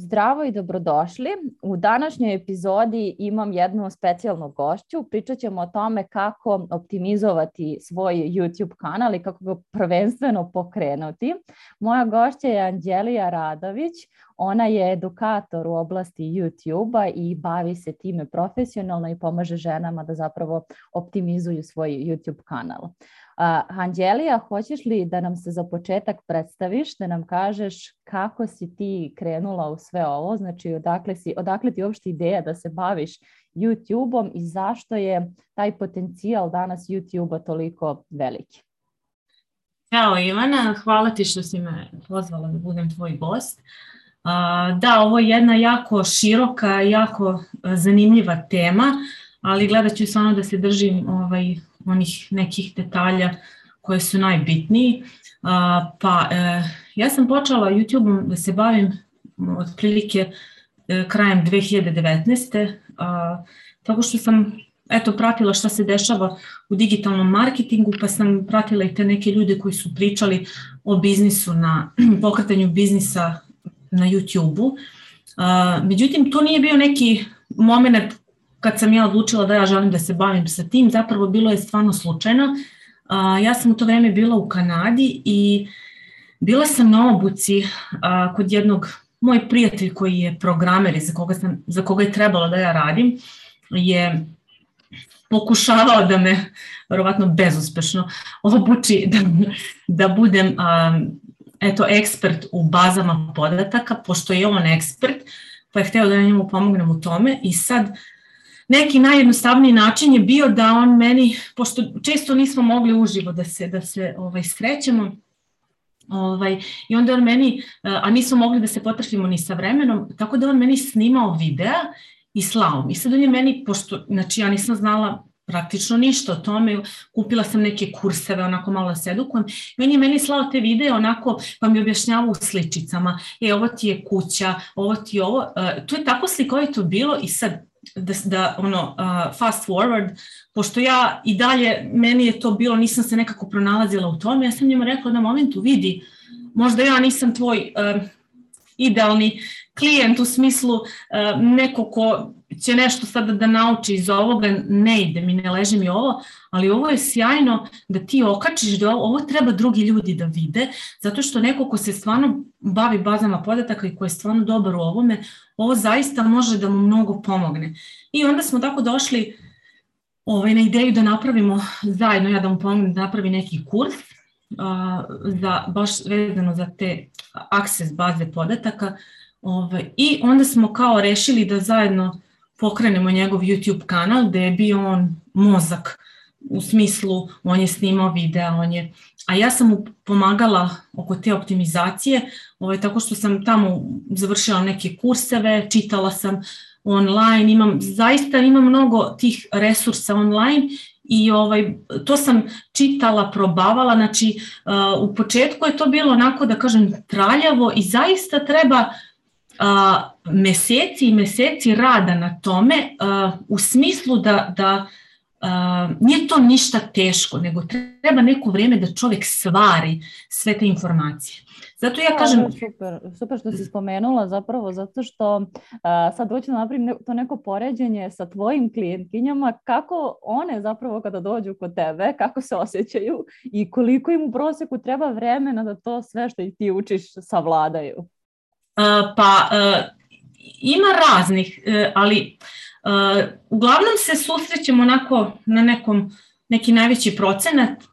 Zdravo i dobrodošli. U današnjoj epizodi imam jednu specijalnu gošću. Pričat ćemo o tome kako optimizovati svoj YouTube kanal i kako ga prvenstveno pokrenuti. Moja gošća je Anđelija Radović. Ona je edukator u oblasti YouTube-a i bavi se time profesionalno i pomaže ženama da zapravo optimizuju svoj YouTube kanal. Anđelija, hoćeš li da nam se za početak predstaviš, da nam kažeš kako si ti krenula u sve ovo, znači odakle, si, odakle ti uopšte ideja da se baviš YouTube-om i zašto je taj potencijal danas YouTube-a toliko veliki? Ćao Ivana, hvala ti što si me pozvala da budem tvoj gost. Da, ovo je jedna jako široka, jako zanimljiva tema, ali gledat ću stvarno da se držim ovaj, onih nekih detalja koje su najbitniji. Pa e, ja sam počela YouTube-om da se bavim otprilike e, krajem 2019. Tako što sam eto, pratila šta se dešava u digitalnom marketingu, pa sam pratila i te neke ljude koji su pričali o biznisu, na pokretanju biznisa na YouTube-u. Međutim, to nije bio neki moment kad sam ja odlučila da ja želim da se bavim sa tim, zapravo bilo je stvarno slučajno. Ja sam u to vreme bila u Kanadi i bila sam na obuci kod jednog, moj prijatelj koji je programer i za koga, sam, za koga je trebalo da ja radim, je pokušavao da me, verovatno bezuspešno, obuči da, da budem eto, ekspert u bazama podataka, pošto je on ekspert, pa je hteo da ja njemu pomognem u tome i sad neki najjednostavniji način je bio da on meni, pošto često nismo mogli uživo da se, da se ovaj, srećemo, Ovaj, I onda on meni, a nismo mogli da se potrfimo ni sa vremenom, tako da on meni snimao videa i slao mi. Sad on je meni, pošto, znači ja nisam znala praktično ništa o tome, kupila sam neke kurseve, onako malo da se edukujem, i on je meni slao te videe onako, pa mi objašnjava u sličicama, e, ovo ti je kuća, ovo ti je ovo, uh, to je tako slikovito bilo i sad da, da ono, uh, fast forward, pošto ja i dalje, meni je to bilo, nisam se nekako pronalazila u tome, ja sam njima rekla na momentu, vidi, možda ja nisam tvoj uh, idealni klijent u smislu uh, neko ko će nešto sada da nauči iz ovoga, ne ide mi, ne leže mi ovo, ali ovo je sjajno da ti okačiš da ovo, ovo treba drugi ljudi da vide, zato što neko ko se stvarno bavi bazama podataka i ko je stvarno dobar u ovome, ovo zaista može da mu mnogo pomogne. I onda smo tako došli ovaj, na ideju da napravimo zajedno, ja da mu pomognem da napravi neki kurs, a, za, baš vezano za te access baze podataka, Ovaj, I onda smo kao rešili da zajedno pokrenemo njegov YouTube kanal gde je bio on mozak. U smislu on je snimao videa, on je a ja sam mu pomagala oko te optimizacije, ovaj, tako što sam tamo završila neke kurseve, čitala sam online, imam, zaista imam mnogo tih resursa online i ovaj, to sam čitala, probavala, znači uh, u početku je to bilo onako da kažem traljavo i zaista treba uh, meseci i meseci rada na tome u smislu da, da nije to ništa teško, nego treba neko vreme da čovek svari sve te informacije. Zato ja kažem... Super, super što si spomenula zapravo, zato što uh, sad hoću da napravim to neko poređenje sa tvojim klijentkinjama, kako one zapravo kada dođu kod tebe, kako se osjećaju i koliko im u proseku treba vremena da to sve što i ti učiš savladaju. Pa uh, ima raznih, e, ali uh, uglavnom se susrećemo onako na nekom, neki najveći procenat,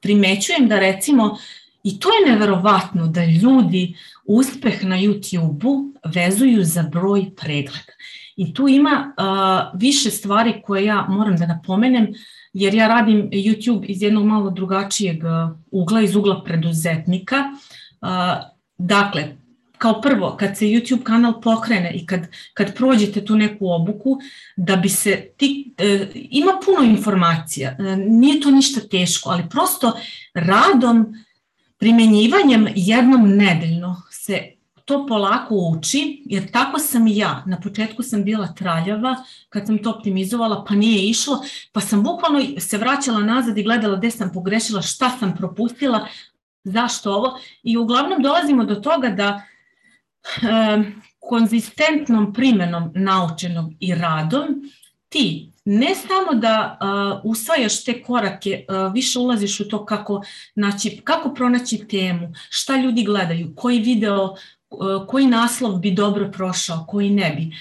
primećujem da recimo, i to je neverovatno da ljudi uspeh na YouTube-u vezuju za broj pregleda. I tu ima uh, više stvari koje ja moram da napomenem, jer ja radim YouTube iz jednog malo drugačijeg ugla, iz ugla preduzetnika. Uh, dakle, kao prvo, kad se YouTube kanal pokrene i kad, kad prođete tu neku obuku, da bi se ti, e, ima puno informacija, e, nije to ništa teško, ali prosto radom, primenjivanjem jednom nedeljno se to polako uči, jer tako sam i ja. Na početku sam bila traljava, kad sam to optimizovala, pa nije išlo, pa sam bukvalno se vraćala nazad i gledala gde sam pogrešila, šta sam propustila, zašto ovo. I uglavnom dolazimo do toga da konzistentnom primenom naučenog i radom ti ne samo da uh, usvajaš te korake, uh, više ulaziš u to kako, znači, kako pronaći temu, šta ljudi gledaju, koji video, uh, koji naslov bi dobro prošao, koji ne bi.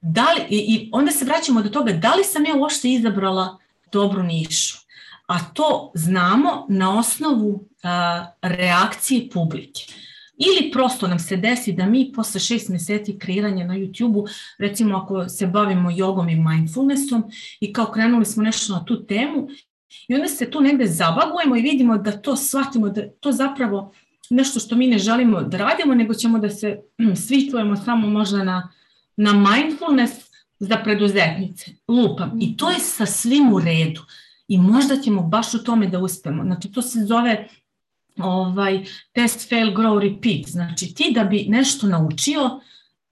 Da li, i, I onda se vraćamo do toga da li sam ja uopšte izabrala dobru nišu. A to znamo na osnovu uh, reakcije publike. Ili prosto nam se desi da mi posle šest meseci kreiranja na YouTube-u, recimo ako se bavimo jogom i mindfulnessom i kao krenuli smo nešto na tu temu i onda se tu negde zabagujemo i vidimo da to shvatimo, da to zapravo nešto što mi ne želimo da radimo, nego ćemo da se svičujemo samo možda na, na mindfulness za preduzetnice. Lupam. I to je sa svim u redu. I možda ćemo baš u tome da uspemo. Znači, to se zove ovaj, test, fail, grow, repeat. Znači ti da bi nešto naučio,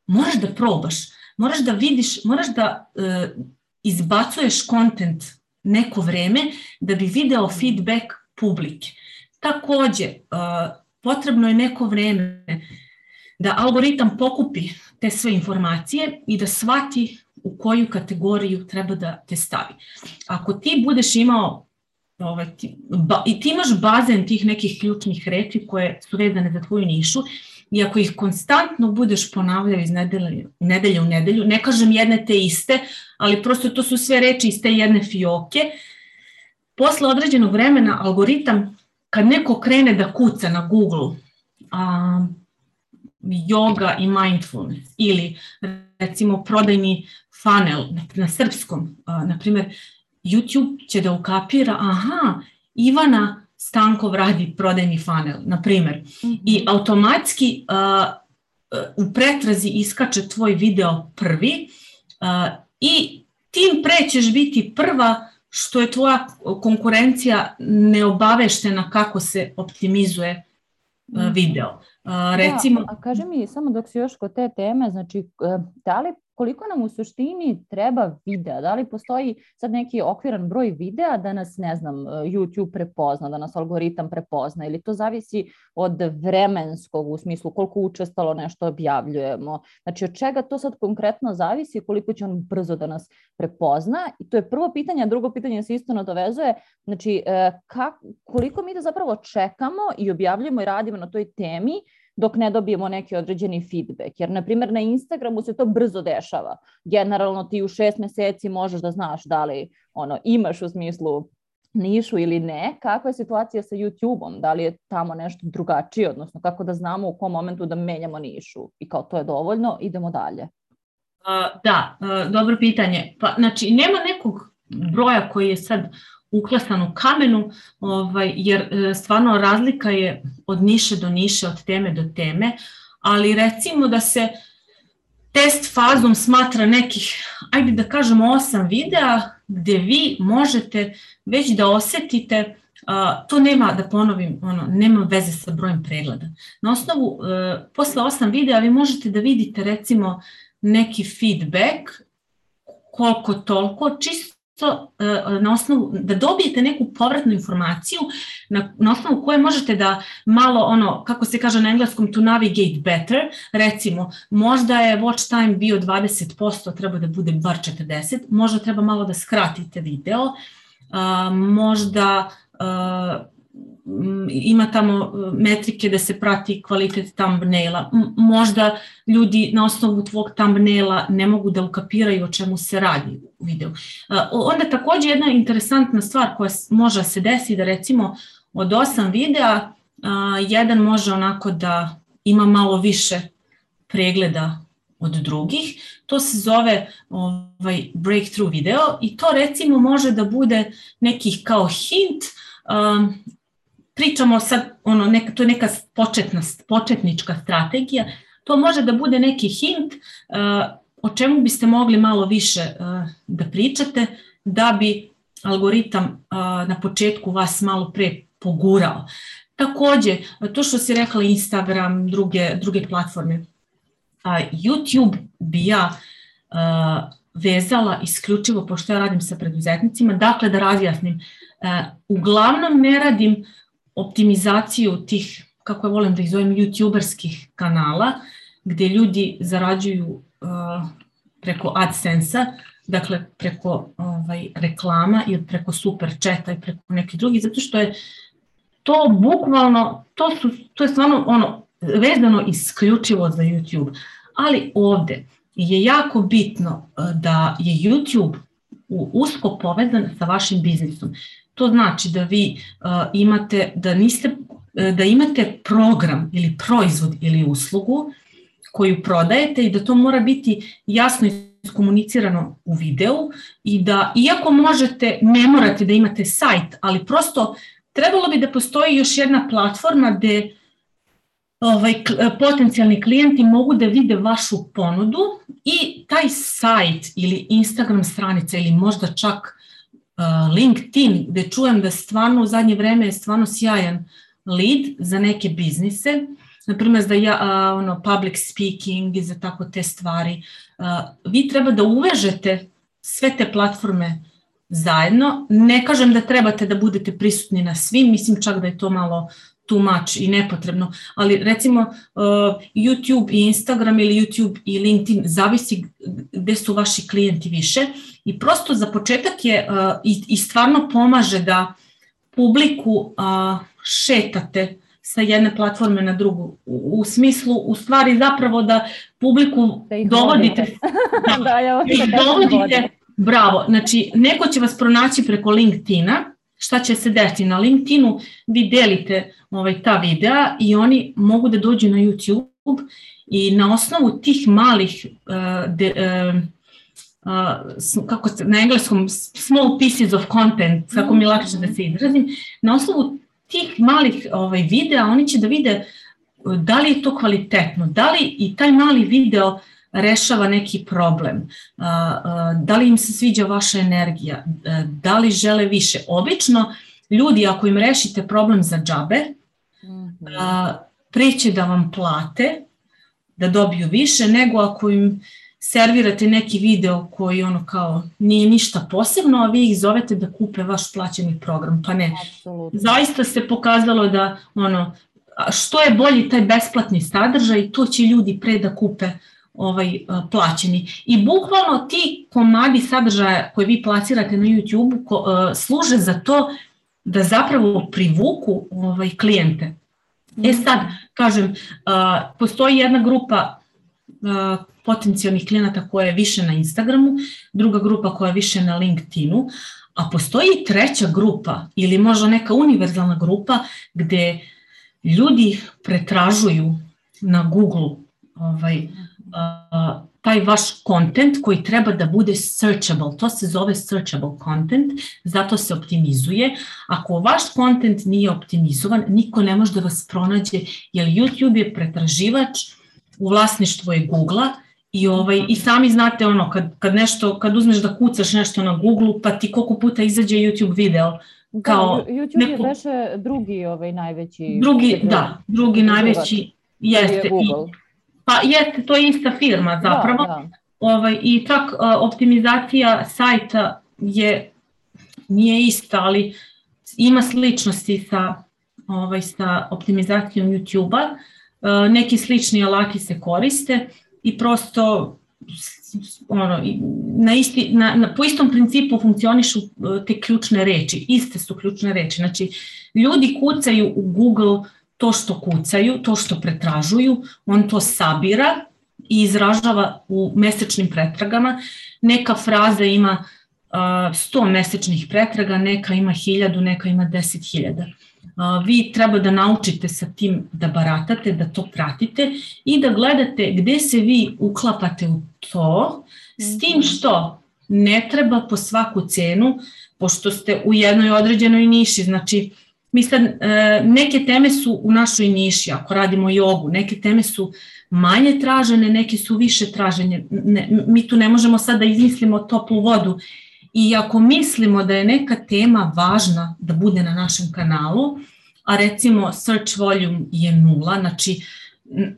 moraš da probaš, moraš da vidiš, moraš da uh, izbacuješ kontent neko vreme da bi video feedback publike. Takođe, uh, potrebno je neko vreme da algoritam pokupi te sve informacije i da shvati u koju kategoriju treba da te stavi. Ako ti budeš imao ovaj, ti, ba, i ti imaš bazen tih nekih ključnih reči koje su vezane za tvoju nišu i ako ih konstantno budeš ponavljao iz nedelje, nedelje u nedelju, ne kažem jedne te iste, ali prosto to su sve reči iz te jedne fioke, posle određenog vremena algoritam, kad neko krene da kuca na Google a, yoga i mindfulness ili recimo prodajni funnel na, na srpskom, a, na primjer, YouTube će da ukapira, aha, Ivana Stankov radi prodajni funnel, na primer, mm -hmm. i automatski uh, u pretrazi iskače tvoj video prvi uh, i tim pre ćeš biti prva što je tvoja konkurencija neobaveštena kako se optimizuje uh, video. Uh, recimo... Da, a kaži mi, samo dok si još kod te teme, znači, da li koliko nam u suštini treba videa, da li postoji sad neki okviran broj videa da nas, ne znam, YouTube prepozna, da nas algoritam prepozna? Ili to zavisi od vremenskog u smislu koliko učestalo nešto objavljujemo. Znači od čega to sad konkretno zavisi koliko će on brzo da nas prepozna? I to je prvo pitanje, a drugo pitanje se isto nadovezuje, znači e, kak, koliko mi da zapravo čekamo i objavljujemo i radimo na toj temi dok ne dobijemo neki određeni feedback. Jer, na primjer, na Instagramu se to brzo dešava. Generalno ti u šest meseci možeš da znaš da li ono, imaš u smislu nišu ili ne, kakva je situacija sa YouTube-om, da li je tamo nešto drugačije, odnosno kako da znamo u kom momentu da menjamo nišu i kao to je dovoljno, idemo dalje. Da, uh, dobro pitanje. Pa, znači, nema nekog broja koji je sad uklesan u kamenu, ovaj, jer e, stvarno razlika je od niše do niše, od teme do teme, ali recimo da se test fazom smatra nekih, ajde da kažemo, osam videa gde vi možete već da osetite Uh, to nema, da ponovim, ono, nema veze sa brojem pregleda. Na osnovu, uh, posle osam videa vi možete da vidite recimo neki feedback koliko toliko, čisto to, e, na osnovu, da dobijete neku povratnu informaciju na, na osnovu koje možete da malo ono, kako se kaže na engleskom, to navigate better, recimo, možda je watch time bio 20%, treba da bude bar 40, možda treba malo da skratite video, a, možda a, ima tamo e, metrike da se prati kvalitet thumbnaila. Možda ljudi na osnovu tvog thumbnaila ne mogu da ukapiraju o čemu se radi u videu. E, onda takođe jedna interesantna stvar koja može se desi da recimo od osam videa jedan može onako da ima malo više pregleda od drugih. To se zove ovaj breakthrough video i to recimo može da bude nekih kao hint um, pričamo sad, ono, neka, to je neka početna, početnička strategija, to može da bude neki hint uh, o čemu biste mogli malo više uh, da pričate, da bi algoritam uh, na početku vas malo pre pogurao. Takođe, to što si rekla Instagram, druge, druge platforme, YouTube bi ja vezala isključivo, pošto ja radim sa preduzetnicima, dakle da razjasnim, uglavnom ne radim optimizaciju tih, kako je volim da ih zovem, youtuberskih kanala, gde ljudi zarađuju uh, preko AdSense-a, dakle preko ovaj, reklama i preko super četa i preko nekih drugih, zato što je to bukvalno, to, su, to je stvarno ono, vezano isključivo za YouTube. Ali ovde je jako bitno e, da je YouTube usko povezan sa vašim biznisom. To znači da vi uh, imate, da niste, uh, da imate program ili proizvod ili uslugu koju prodajete i da to mora biti jasno iskomunicirano u videu i da iako možete, ne morate da imate sajt, ali prosto trebalo bi da postoji još jedna platforma gde ovaj, potencijalni klijenti mogu da vide vašu ponudu i taj sajt ili Instagram stranica ili možda čak LinkedIn gde čujem da stvarno u zadnje vreme je stvarno sjajan lead za neke biznise, na primjer za ja, uh, ono, public speaking i za tako te stvari. Uh, vi treba da uvežete sve te platforme zajedno. Ne kažem da trebate da budete prisutni na svim, mislim čak da je to malo too much i nepotrebno, ali recimo YouTube i Instagram ili YouTube i LinkedIn zavisi gde su vaši klijenti više i prosto za početak je uh, i, i stvarno pomaže da publiku uh, šetate sa jedne platforme na drugu. U, u smislu, u stvari zapravo da publiku da dovodite, da, da, ja da dovodite, bravo, znači neko će vas pronaći preko LinkedIna, šta će se desiti? Na LinkedInu, vi delite ovaj, ta videa i oni mogu da dođu na YouTube i na osnovu tih malih uh, de, uh, uh, kako se, na engleskom small pieces of content, kako mi lakše da se izrazim, na osnovu tih malih ovaj, videa oni će da vide da li je to kvalitetno, da li i taj mali video rešava neki problem, da li im se sviđa vaša energija, da li žele više. Obično ljudi ako im rešite problem za džabe, mhm. preće da vam plate, da dobiju više, nego ako im servirate neki video koji ono kao nije ništa posebno, a vi ih zovete da kupe vaš plaćeni program, pa ne. Absolutno. Zaista se pokazalo da ono, što je bolji taj besplatni sadržaj, to će ljudi pre da kupe ovaj plaćeni. I bukvalno ti komadi sadržaja koje vi plasirate na YouTube ko, služe za to da zapravo privuku ovaj klijente. E sad, kažem, postoji jedna grupa potencijalnih klijenata koja je više na Instagramu, druga grupa koja je više na LinkedInu, a postoji i treća grupa ili možda neka univerzalna grupa gde ljudi pretražuju na Google ovaj, taj vaš content koji treba da bude searchable. To se zove searchable content, zato se optimizuje. Ako vaš content nije optimizovan, niko ne može da vas pronađe, jer YouTube je pretraživač u vlasništvu je Google-a I, ovaj, I sami znate ono, kad, kad, nešto, kad uzmeš da kucaš nešto na Google, pa ti koliko puta izađe YouTube video. Da, kao da, YouTube neko, je veše drugi ovaj, najveći... Drugi, da, drugi najveći jeste. Je. I, Pa jeste, to je ista firma da, zapravo. Da, da. Ovaj, I čak uh, optimizacija sajta je, nije ista, ali ima sličnosti sa, ovaj, sa optimizacijom YouTube-a. Uh, neki slični alati se koriste i prosto ono, na isti, na, na, po istom principu funkcionišu te ključne reči, iste su ključne reči. Znači, ljudi kucaju u Google to što kucaju, to što pretražuju, on to sabira i izražava u mesečnim pretragama. Neka fraza ima uh, 100 mesečnih pretraga, neka ima 1000, neka ima 10.000. Vi treba da naučite sa tim da baratate, da to pratite i da gledate gde se vi uklapate u to, s tim mhm. što ne treba po svaku cenu, pošto ste u jednoj određenoj niši, znači mi sad, e, neke teme su u našoj niši, ako radimo jogu, neke teme su manje tražene, neke su više tražene. Ne, mi tu ne možemo sad da izmislimo toplu vodu i ako mislimo da je neka tema važna da bude na našem kanalu, a recimo search volume je nula, znači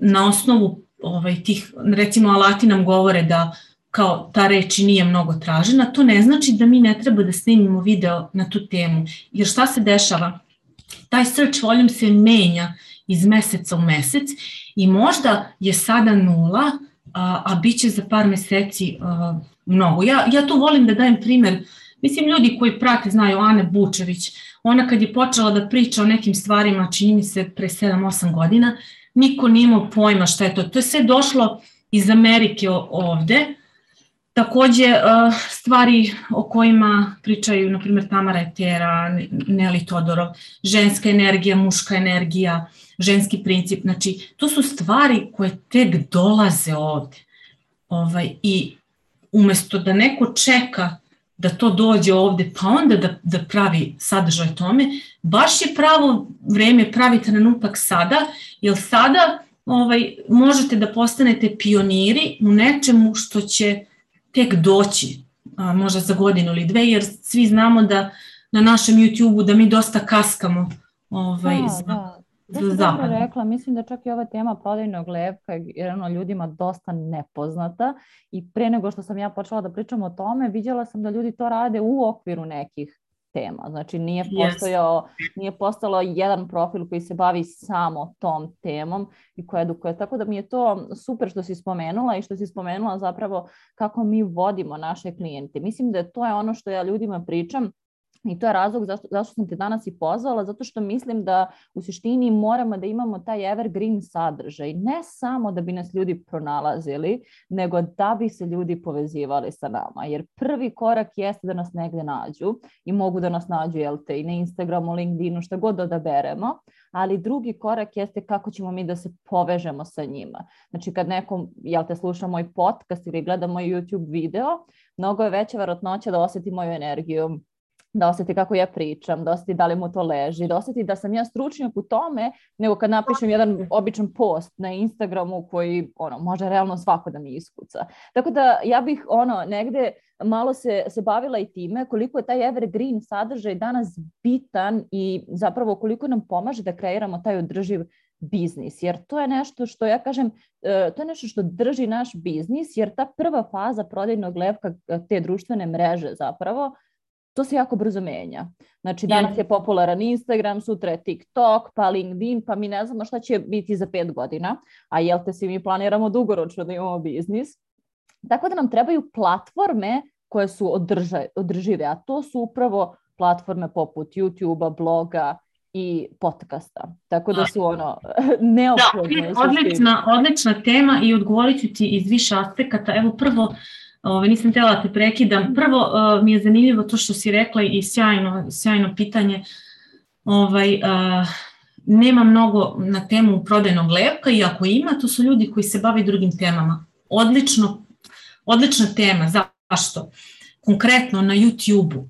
na osnovu ovaj, tih, recimo alati nam govore da kao ta reč nije mnogo tražena, to ne znači da mi ne treba da snimimo video na tu temu. Jer šta se dešava? taj search volume se menja iz meseca u mesec i možda je sada nula, a, a bit će za par meseci a, mnogo. Ja, ja tu volim da dajem primer, mislim ljudi koji prate znaju Ane Bučević, ona kad je počela da priča o nekim stvarima, čini mi se pre 7-8 godina, niko nije imao pojma šta je to. To je sve došlo iz Amerike ovde, Takođe, e, stvari o kojima pričaju, na primjer, Tamara Etera, Neli Todorov, ženska energija, muška energija, ženski princip, znači, to su stvari koje tek dolaze ovde. Ovaj, I umesto da neko čeka da to dođe ovde, pa onda da, da pravi sadržaj tome, baš je pravo vreme, pravi trenutak sada, jer sada ovaj, možete da postanete pioniri u nečemu što će tek doći, a, možda za godinu ili dve, jer svi znamo da na našem YouTube-u da mi dosta kaskamo ovaj, da, za, da. Za zapad. rekla, mislim da čak i ova tema prodajnog lepka je ono, ljudima dosta nepoznata i pre nego što sam ja počela da pričam o tome, vidjela sam da ljudi to rade u okviru nekih tema. Znači nije postojao, yes. nije postalo jedan profil koji se bavi samo tom temom i koja edukuje. Tako da mi je to super što si spomenula i što si spomenula zapravo kako mi vodimo naše klijente. Mislim da to je ono što ja ljudima pričam I to je razlog zašto, zašto sam te danas i pozvala, zato što mislim da u suštini moramo da imamo taj evergreen sadržaj, ne samo da bi nas ljudi pronalazili, nego da bi se ljudi povezivali sa nama. Jer prvi korak jeste da nas negde nađu i mogu da nas nađu, jel te, i na Instagramu, LinkedInu, šta god da odaberemo, ali drugi korak jeste kako ćemo mi da se povežemo sa njima. Znači kad neko, jel te, sluša moj podcast ili gleda moj YouTube video, mnogo je veća verotnoća da oseti moju energiju, da osjeti kako ja pričam, da osjeti da li mu to leži, da osjeti da sam ja stručnjak u tome, nego kad napišem jedan običan post na Instagramu koji ono, može realno svako da mi iskuca. Tako da ja bih ono negde malo se, se bavila i time koliko je taj evergreen sadržaj danas bitan i zapravo koliko nam pomaže da kreiramo taj održiv biznis, jer to je nešto što ja kažem, e, to je nešto što drži naš biznis, jer ta prva faza prodajnog levka te društvene mreže zapravo to se jako brzo menja. Znači danas je popularan Instagram, sutra je TikTok, pa LinkedIn, pa mi ne znamo šta će biti za pet godina, a jel te svi mi planiramo dugoročno da imamo biznis. Tako da nam trebaju platforme koje su održa, održive, a to su upravo platforme poput YouTube-a, bloga i podcasta. Tako da su ono neophodne. Da, odlična, odlična tema i odgovorit ću ti iz više aspekata. Evo prvo, Ove, nisam tela da te prekidam. Prvo uh, mi je zanimljivo to što si rekla i sjajno, sjajno pitanje. Ovaj, uh, nema mnogo na temu prodajnog lepka i ako ima, to su ljudi koji se bave drugim temama. Odlično, odlična tema. Zašto? Konkretno na YouTube-u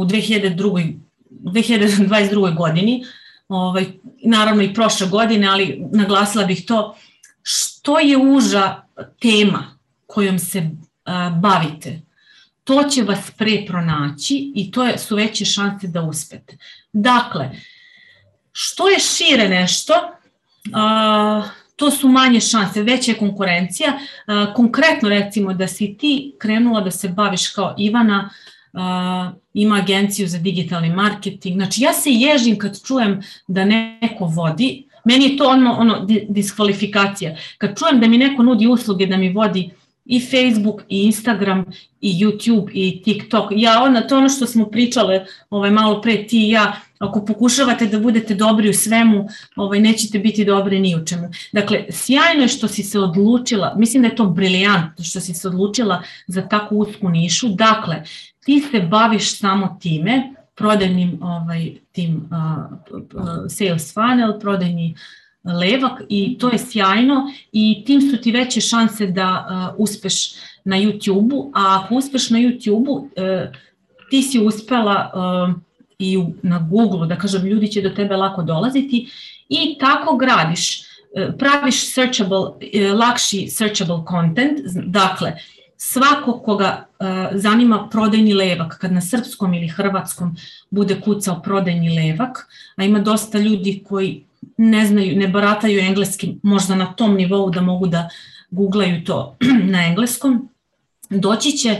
u 2002. 2022. godini, ovaj, naravno i prošle godine, ali naglasila bih to, što je uža tema kojom se bavite, to će vas pre pronaći i to je, su veće šanse da uspete. Dakle, što je šire nešto, to su manje šanse, veća je konkurencija. Konkretno recimo da si ti krenula da se baviš kao Ivana, ima agenciju za digitalni marketing. Znači ja se ježim kad čujem da neko vodi, meni je to ono, ono diskvalifikacija. Kad čujem da mi neko nudi usluge da mi vodi i Facebook i Instagram i YouTube i TikTok. Ja ona to ono što smo pričale ovaj malo pre ti i ja ako pokušavate da budete dobri u svemu, ovaj nećete biti dobri ni u čemu. Dakle, sjajno je što si se odlučila, mislim da je to briljantno što si se odlučila za takvu usku nišu. Dakle, ti se baviš samo time, prodajnim ovaj tim uh, sales funnel, prodajni uh, levak i to je sjajno i tim su ti veće šanse da uh, uspeš na YouTube-u, a ako uspeš na YouTube-u, uh, ti si uspela uh, i u, na Google, da kažem, ljudi će do tebe lako dolaziti i tako gradiš, praviš searchable, lakši searchable content, dakle, svako koga uh, zanima prodajni levak, kad na srpskom ili hrvatskom bude kucao prodajni levak, a ima dosta ljudi koji ne znaju, ne barataju engleskim možda na tom nivou da mogu da googlaju to na engleskom, doći će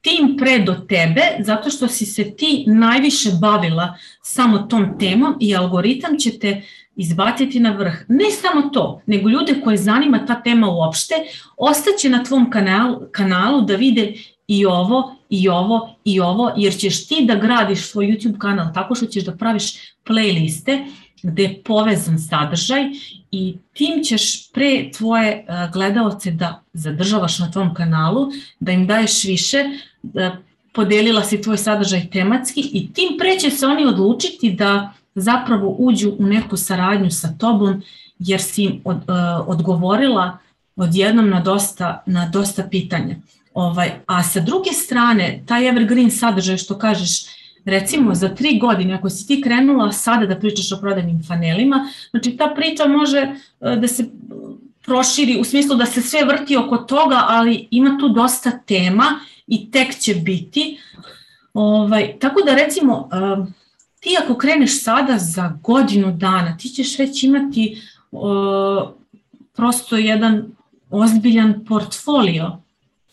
tim pre do tebe zato što si se ti najviše bavila samo tom temom i algoritam će te izbaciti na vrh. Ne samo to, nego ljude koje zanima ta tema uopšte, ostaće na tvom kanalu, kanalu da vide i ovo, i ovo, i ovo, jer ćeš ti da gradiš svoj YouTube kanal tako što ćeš da praviš playliste gde je povezan sadržaj i tim ćeš pre tvoje gledaoce da zadržavaš na tvom kanalu, da im daješ više, da podelila si tvoj sadržaj tematski i tim pre će se oni odlučiti da zapravo uđu u neku saradnju sa tobom jer si im od, uh, odgovorila odjednom na dosta, na dosta pitanja. Ovaj, a sa druge strane, taj evergreen sadržaj što kažeš, recimo za tri godine, ako si ti krenula sada da pričaš o prodajnim fanelima, znači ta priča može uh, da se proširi u smislu da se sve vrti oko toga, ali ima tu dosta tema i tek će biti. Ovaj, tako da recimo, uh, ti ako kreneš sada za godinu dana, ti ćeš već imati uh, prosto jedan ozbiljan portfolio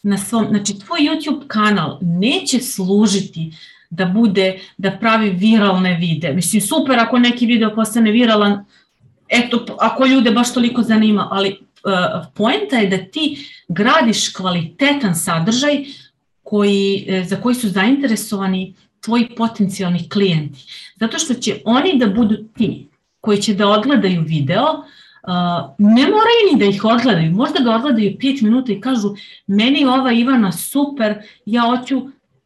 na svom, znači tvoj YouTube kanal neće služiti da bude, da pravi viralne vide. Mislim, super ako neki video postane viralan, eto, ako ljude baš toliko zanima, ali uh, poenta je da ti gradiš kvalitetan sadržaj koji, e, za koji su zainteresovani tvoji potencijalni klijenti. Zato što će oni da budu ti koji će da odgledaju video, uh, ne moraju ni da ih odgledaju, možda ga odgledaju 5 minuta i kažu meni ova Ivana super, ja hoću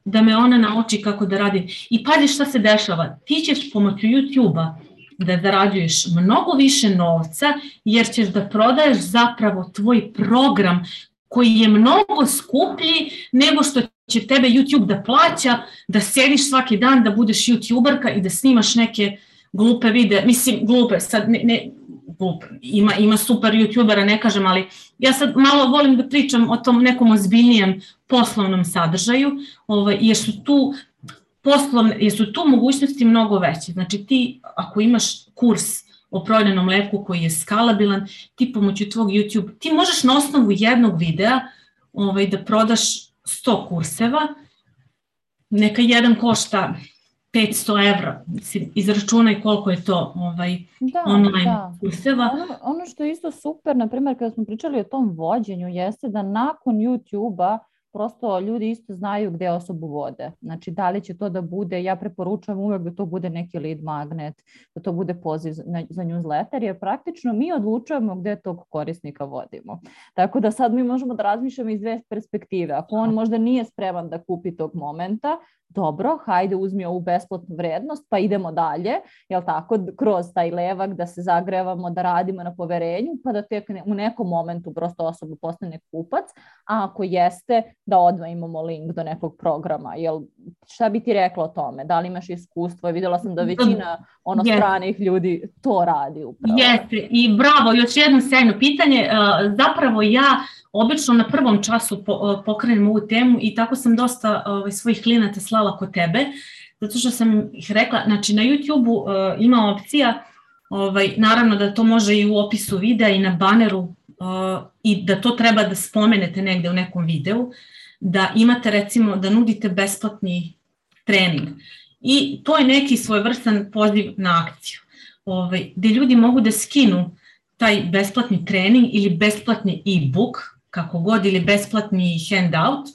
da me ona nauči kako da radim. I pazi šta se dešava, ti ćeš pomoću YouTube-a da zarađuješ mnogo više novca jer ćeš da prodaješ zapravo tvoj program koji je mnogo skuplji nego što će tebe YouTube da plaća, da sediš svaki dan, da budeš YouTuberka i da snimaš neke glupe vide, mislim glupe, sad ne, ne glupe, ima, ima super YouTubera, ne kažem, ali ja sad malo volim da pričam o tom nekom ozbiljnijem poslovnom sadržaju, ovaj, jer su tu poslovne, jer su tu mogućnosti mnogo veće. Znači ti ako imaš kurs o prodajnom leku koji je skalabilan, ti pomoću tvog YouTube, ti možeš na osnovu jednog videa ovaj, da prodaš 100 kurseva, neka jedan košta 500 evra, izračunaj koliko je to ovaj, da, online da. kurseva. Ono, ono što je isto super, na primjer, kada smo pričali o tom vođenju, jeste da nakon YouTube-a prosto ljudi isto znaju gde osobu vode. Znači, da li će to da bude, ja preporučujem uvek da to bude neki lead magnet, da to bude poziv za newsletter, jer praktično mi odlučujemo gde tog korisnika vodimo. Tako da sad mi možemo da razmišljamo iz dve perspektive. Ako on možda nije spreman da kupi tog momenta, dobro, hajde uzmi ovu besplatnu vrednost, pa idemo dalje, jel tako, kroz taj levak da se zagrevamo, da radimo na poverenju, pa da tek u nekom momentu prosto osoba postane kupac, a ako jeste, da odmah imamo link do nekog programa, jel, šta bi ti rekla o tome, da li imaš iskustvo, videla sam da većina ono yes. stranih ljudi to radi upravo. Jeste, i bravo, još jedno sjajno pitanje, zapravo ja obično na prvom času pokrenem ovu temu i tako sam dosta ovaj, svojih klinata slala kod tebe, zato što sam ih rekla, znači na YouTube-u uh, ima opcija, ovaj, naravno da to može i u opisu videa i na baneru uh, i da to treba da spomenete negde u nekom videu, da imate recimo da nudite besplatni trening. I to je neki svojvrsan poziv na akciju, ovaj, gde ljudi mogu da skinu taj besplatni trening ili besplatni e-book kako god, ili besplatni handout,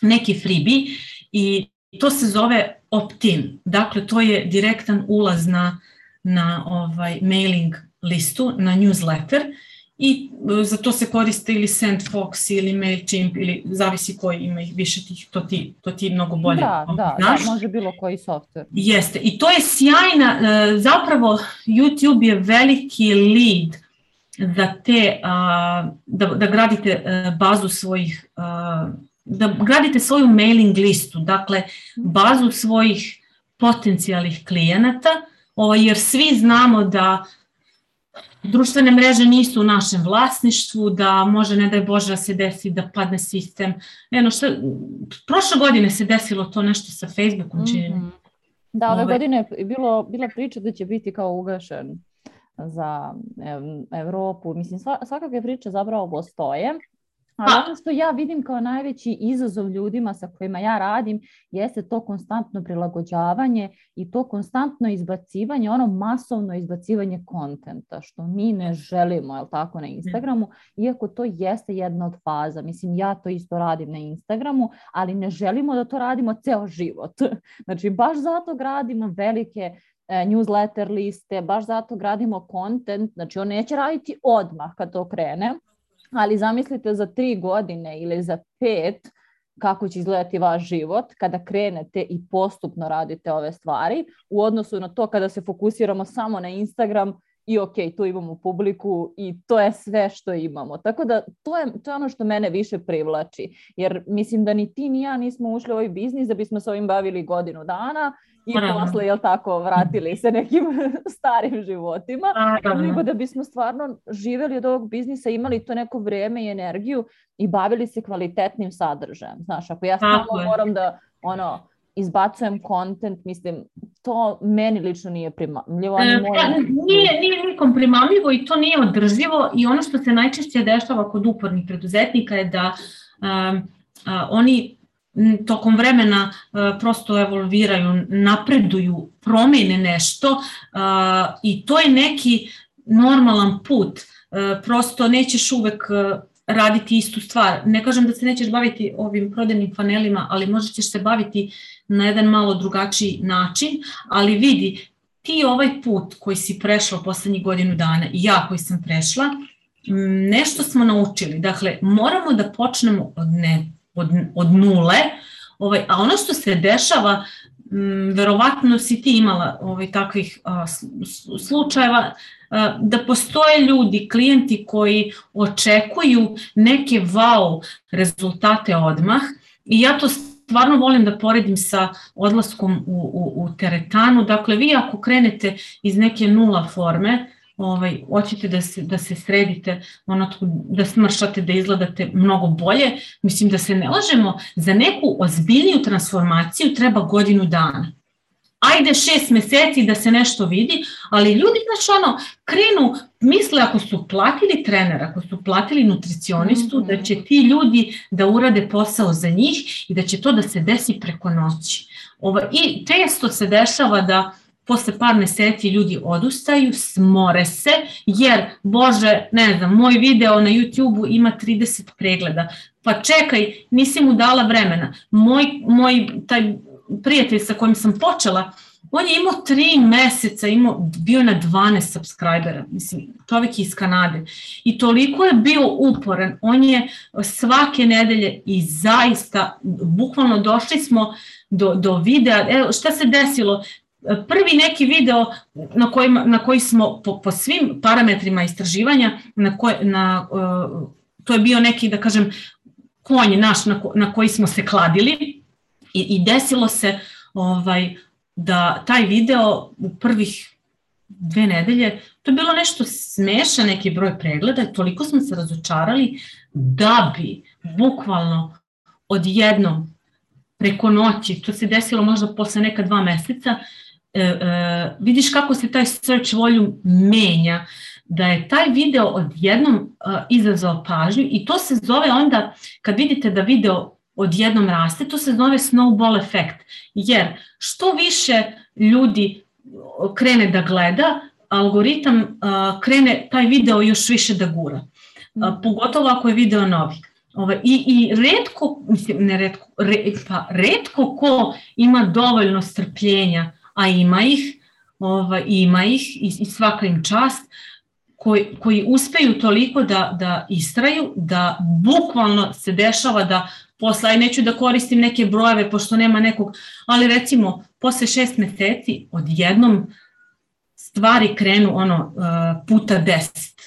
neki freebie i to se zove opt-in. Dakle, to je direktan ulaz na, na ovaj mailing listu, na newsletter i e, za to se koriste ili SendFox ili MailChimp ili zavisi koji ima ih više tih, to ti, to ti mnogo bolje da, da, znaš. Da, može bilo koji software. Jeste, i to je sjajna, e, zapravo YouTube je veliki lead da te, da, da gradite e, bazu svojih, da gradite svoju mailing listu, dakle bazu svojih potencijalnih klijenata, ovaj, jer svi znamo da društvene mreže nisu u našem vlasništvu, da može, ne daj Bože, da se desi da padne sistem. Eno, što, prošle godine se desilo to nešto sa Facebookom, čini. Mm -hmm. Da, ove, ove ovaj. godine je bilo, bila priča da će biti kao ugašen za Evropu. Mislim, svakakve priče zapravo postoje, Ali pa. ono što ja vidim kao najveći izazov ljudima sa kojima ja radim jeste to konstantno prilagođavanje i to konstantno izbacivanje, ono masovno izbacivanje kontenta, što mi ne želimo, jel tako, na Instagramu, iako to jeste jedna od faza. Mislim, ja to isto radim na Instagramu, ali ne želimo da to radimo ceo život. Znači, baš zato gradimo velike newsletter liste, baš zato gradimo kontent, znači on neće raditi odmah kad to krene, ali zamislite za tri godine ili za pet kako će izgledati vaš život kada krenete i postupno radite ove stvari u odnosu na to kada se fokusiramo samo na Instagram i ok, tu imamo publiku i to je sve što imamo. Tako da to je, to je ono što mene više privlači, jer mislim da ni ti ni ja nismo ušli u ovaj biznis da bismo se ovim bavili godinu dana i posle, jel tako, vratili se nekim starim životima, nego da bismo stvarno živeli od ovog biznisa, imali to neko vreme i energiju i bavili se kvalitetnim sadržajem. Znaš, ako ja stvarno moram da ono, izbacujem kontent, mislim, to meni lično nije primamljivo. E, moj... Pa, nije, nije nikom primamljivo i to nije održivo i ono što se najčešće dešava kod upornih preduzetnika je da um, uh, oni tokom vremena uh, prosto evolviraju, napreduju, promene nešto uh, i to je neki normalan put. Uh, prosto nećeš uvek raditi istu stvar. Ne kažem da se nećeš baviti ovim prodajnim panelima, ali možda ćeš se baviti na jedan malo drugačiji način, ali vidi, ti ovaj put koji si prešla poslednjih godinu dana i ja koji sam prešla, nešto smo naučili. Dakle, moramo da počnemo od, ne, od, od nule, ovaj, a ono što se dešava, m, verovatno si ti imala ovaj, takvih a, slučajeva, a, da postoje ljudi, klijenti koji očekuju neke wow rezultate odmah i ja to stvarno volim da poredim sa odlaskom u, u, u teretanu. Dakle, vi ako krenete iz neke nula forme, ovaj, hoćete da se, da se sredite, ono, da smršate, da izgledate mnogo bolje, mislim da se ne lažemo, za neku ozbiljniju transformaciju treba godinu dana ajde šest meseci da se nešto vidi, ali ljudi, znaš, ono, krenu, misle ako su platili trenera, ako su platili nutricionistu, mm -hmm. da će ti ljudi da urade posao za njih i da će to da se desi preko noći. Ova, I često se dešava da posle par meseci ljudi odustaju, smore se, jer, bože, ne znam, moj video na YouTube-u ima 30 pregleda, pa čekaj, nisi mu dala vremena. Moj, moj taj prijatelj sa kojim sam počela, on je imao tri meseca, imao, bio na 12 subscribera, mislim, čovjek iz Kanade. I toliko je bio uporan, on je svake nedelje i zaista, bukvalno došli smo do, do videa, evo šta se desilo, prvi neki video na, kojima, na koji smo po, po svim parametrima istraživanja, na, koj, na, uh, to je bio neki, da kažem, konj naš na, ko, na koji smo se kladili, I, i desilo se ovaj, da taj video u prvih dve nedelje, to je bilo nešto smešan neki broj pregleda, toliko smo se razočarali da bi bukvalno odjednom preko noći, to se desilo možda posle neka dva meseca, vidiš kako se taj search volume menja, da je taj video odjednom e, izazvao pažnju i to se zove onda, kad vidite da video odjednom raste, to se zove snowball efekt, jer što više ljudi krene da gleda, algoritam krene taj video još više da gura. Uh, pogotovo ako je video novi. Ovaj, i, I redko, mislim, ne redko, re, pa redko ko ima dovoljno strpljenja, a ima ih, ovaj, ima ih i, i svaka im čast, koji, koji uspeju toliko da, da istraju, da bukvalno se dešava da posle, aj neću da koristim neke brojeve pošto nema nekog, ali recimo posle šest meseci odjednom stvari krenu ono uh, puta deset.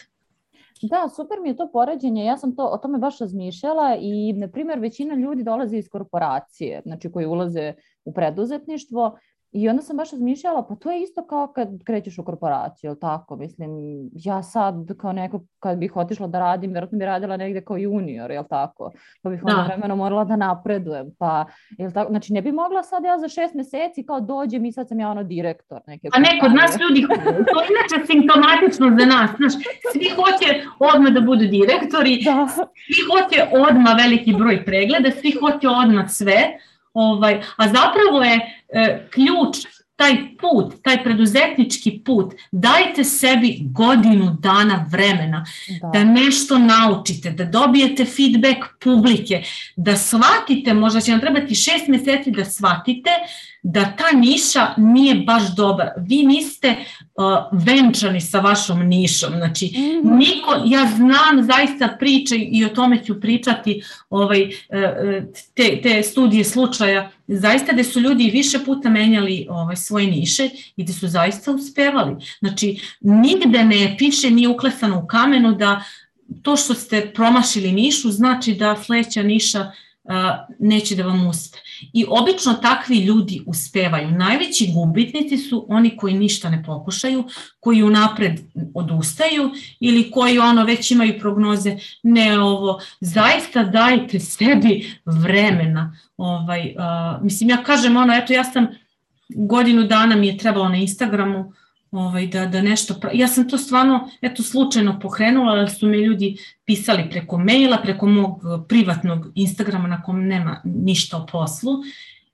Da, super mi je to poređenje, ja sam to, o tome baš razmišljala i, na primjer, većina ljudi dolazi iz korporacije, znači koji ulaze u preduzetništvo I onda sam baš razmišljala, pa to je isto kao kad krećeš u korporaciju, ili tako? Mislim, ja sad kao neko, kad bih otišla da radim, vjerojatno bi radila negde kao junior, jel tako? Pa bih onda da. vremeno morala da napredujem. Pa, jel tako? Znači, ne bi mogla sad ja za šest meseci kao dođem i sad sam ja ono direktor neke A ne, kod nas ljudi, to je inače simptomatično za nas. Znaš, svi hoće odmah da budu direktori, da. svi hoće odmah veliki broj pregleda, svi hoće odmah sve, Ovaj, a zapravo je ključ taj put, taj preduzetnički put, dajte sebi godinu dana vremena da. da nešto naučite, da dobijete feedback publike, da shvatite, možda će vam trebati šest meseci da shvatite da ta niša nije baš dobra. Vi niste uh, venčani sa vašom nišom. Znači, mm -hmm. niko, ja znam zaista priče i o tome ću pričati ovaj, uh, uh, te, te studije slučaja, zaista gde su ljudi više puta menjali ovaj, svoje niše i gde su zaista uspevali. Znači, nigde ne piše, nije uklesano u kamenu da to što ste promašili nišu znači da sledeća niša neće da vam uspe. I obično takvi ljudi uspevaju. Najveći gubitnici su oni koji ništa ne pokušaju, koji unapred odustaju ili koji ono već imaju prognoze, ne ovo, zaista dajte sebi vremena. Ovaj, uh, mislim, ja kažem ono, eto ja sam godinu dana mi je trebalo na Instagramu, ovaj, da, da nešto... Ja sam to stvarno, eto, slučajno pokrenula, ali su mi ljudi pisali preko maila, preko mog eh, privatnog Instagrama na kom nema ništa o poslu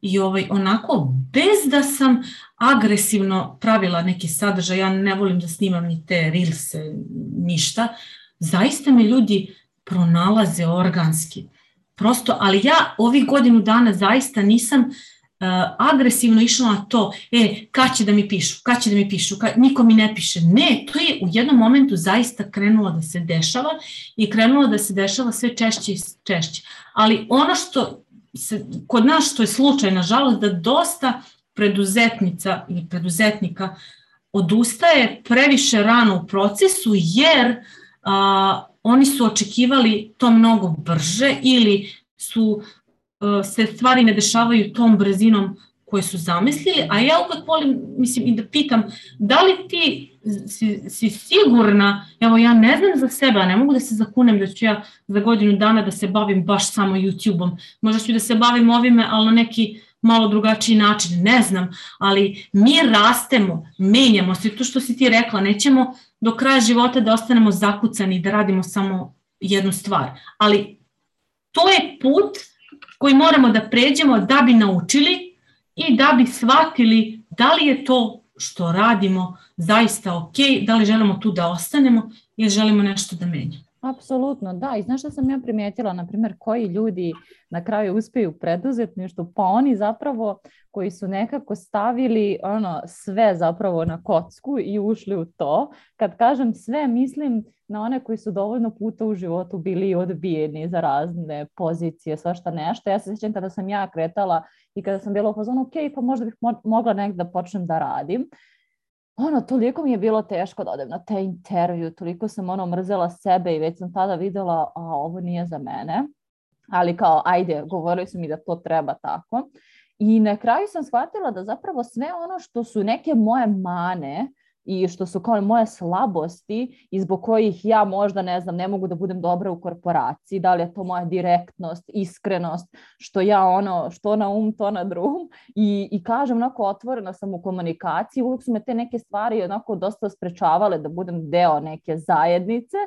i ovaj, onako, bez da sam agresivno pravila neki sadržaj, ja ne volim da snimam ni te rilse, ništa, zaista me ljudi pronalaze organski. Prosto, ali ja ovih godinu dana zaista nisam Uh, agresivno išla na to, e, kad će da mi pišu, kad će da mi pišu, kad, niko mi ne piše. Ne, to je u jednom momentu zaista krenulo da se dešava i krenulo da se dešava sve češće i češće. Ali ono što se, kod nas što je slučaj, nažalost, da dosta preduzetnica ili preduzetnika odustaje previše rano u procesu jer a, oni su očekivali to mnogo brže ili su se stvari ne dešavaju tom brzinom koje su zamislili, a ja uvek volim, mislim, i da pitam, da li ti si, si sigurna, evo ja ne znam za sebe, a ne mogu da se zakunem da ću ja za godinu dana da se bavim baš samo YouTube-om, možda ću da se bavim ovime, ali na neki malo drugačiji način, ne znam, ali mi rastemo, menjamo se, to što si ti rekla, nećemo do kraja života da ostanemo zakucani da radimo samo jednu stvar, ali to je put koji moramo da pređemo da bi naučili i da bi shvatili da li je to što radimo zaista ok, da li želimo tu da ostanemo ili želimo nešto da menjamo. Apsolutno, da. I znaš što sam ja primijetila, na primjer, koji ljudi na kraju uspeju preduzetništvu, pa oni zapravo koji su nekako stavili ono sve zapravo na kocku i ušli u to. Kad kažem sve, mislim na one koji su dovoljno puta u životu bili odbijeni za razne pozicije, svašta nešto. Ja se sjećam kada sam ja kretala i kada sam bila u fazonu, ok, pa možda bih mo mogla negdje da počnem da radim ono, toliko mi je bilo teško da odem na te intervju, toliko sam ono mrzela sebe i već sam tada videla, a ovo nije za mene. Ali kao, ajde, govorili su mi da to treba tako. I na kraju sam shvatila da zapravo sve ono što su neke moje mane, i što su kao moje slabosti i zbog kojih ja možda ne znam ne mogu da budem dobra u korporaciji, da li je to moja direktnost, iskrenost, što ja ono, što na um, to na drum. I, i kažem onako otvorena sam u komunikaciji, uvijek su me te neke stvari onako dosta sprečavale da budem deo neke zajednice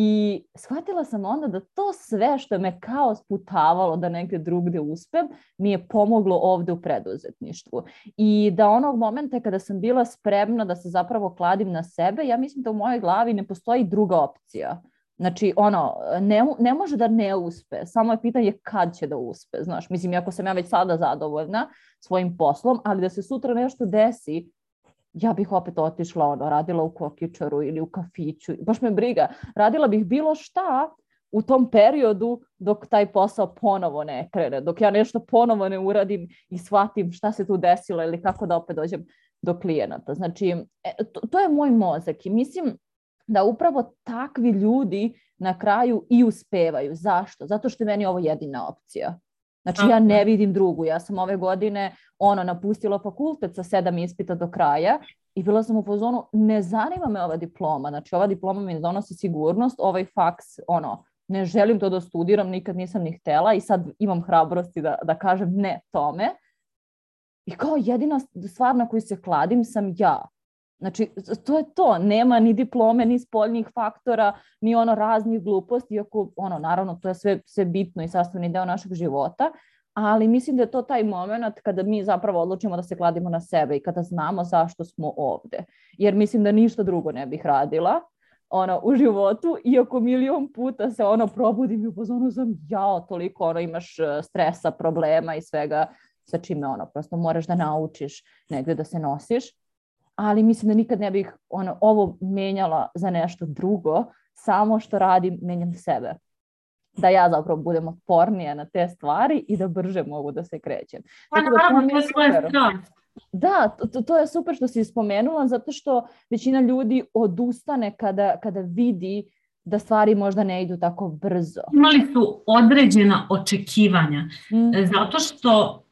I shvatila sam onda da to sve što me kao sputavalo da negde drugde uspem, mi je pomoglo ovde u preduzetništvu. I da onog momenta kada sam bila spremna da se zapravo kladim na sebe, ja mislim da u mojoj glavi ne postoji druga opcija. Znači, ono, ne, ne može da ne uspe, samo je pitanje kad će da uspe, znaš. Mislim, ako sam ja već sada zadovoljna svojim poslom, ali da se sutra nešto desi ja bih opet otišla, ono, radila u kokičaru ili u kafiću, baš me briga. Radila bih bilo šta u tom periodu dok taj posao ponovo ne krene, dok ja nešto ponovo ne uradim i shvatim šta se tu desilo ili kako da opet dođem do klijenata. Znači, e, to, to je moj mozak i mislim da upravo takvi ljudi na kraju i uspevaju. Zašto? Zato što je meni ovo jedina opcija. Znači ja ne vidim drugu. Ja sam ove godine ono napustila fakultet sa sedam ispita do kraja i bila sam u pozonu, ne zanima me ova diploma. Znači ova diploma mi donosi sigurnost, ovaj faks, ono, ne želim to da studiram, nikad nisam ni htela i sad imam hrabrosti da, da kažem ne tome. I kao jedina stvar na koju se kladim sam ja. Znači, to je to. Nema ni diplome, ni spoljnih faktora, ni ono raznih gluposti, iako, ono, naravno, to je sve, sve bitno i sastavni deo našeg života, ali mislim da je to taj moment kada mi zapravo odlučimo da se kladimo na sebe i kada znamo zašto smo ovde. Jer mislim da ništa drugo ne bih radila ono, u životu, iako milion puta se ono probudim i upozonu sam, jao, toliko ono, imaš e, stresa, problema i svega sa čime ono, prosto moraš da naučiš negde da se nosiš ali mislim da nikad ne bih ono, ovo menjala za nešto drugo, samo što radim, menjam sebe. Da ja zapravo budem otpornija na te stvari i da brže mogu da se krećem. Pa Tako da, to je super. Da, to, to je super što si spomenula, zato što većina ljudi odustane kada, kada vidi da stvari možda ne idu tako brzo. Imali su određena očekivanja, mm. zato što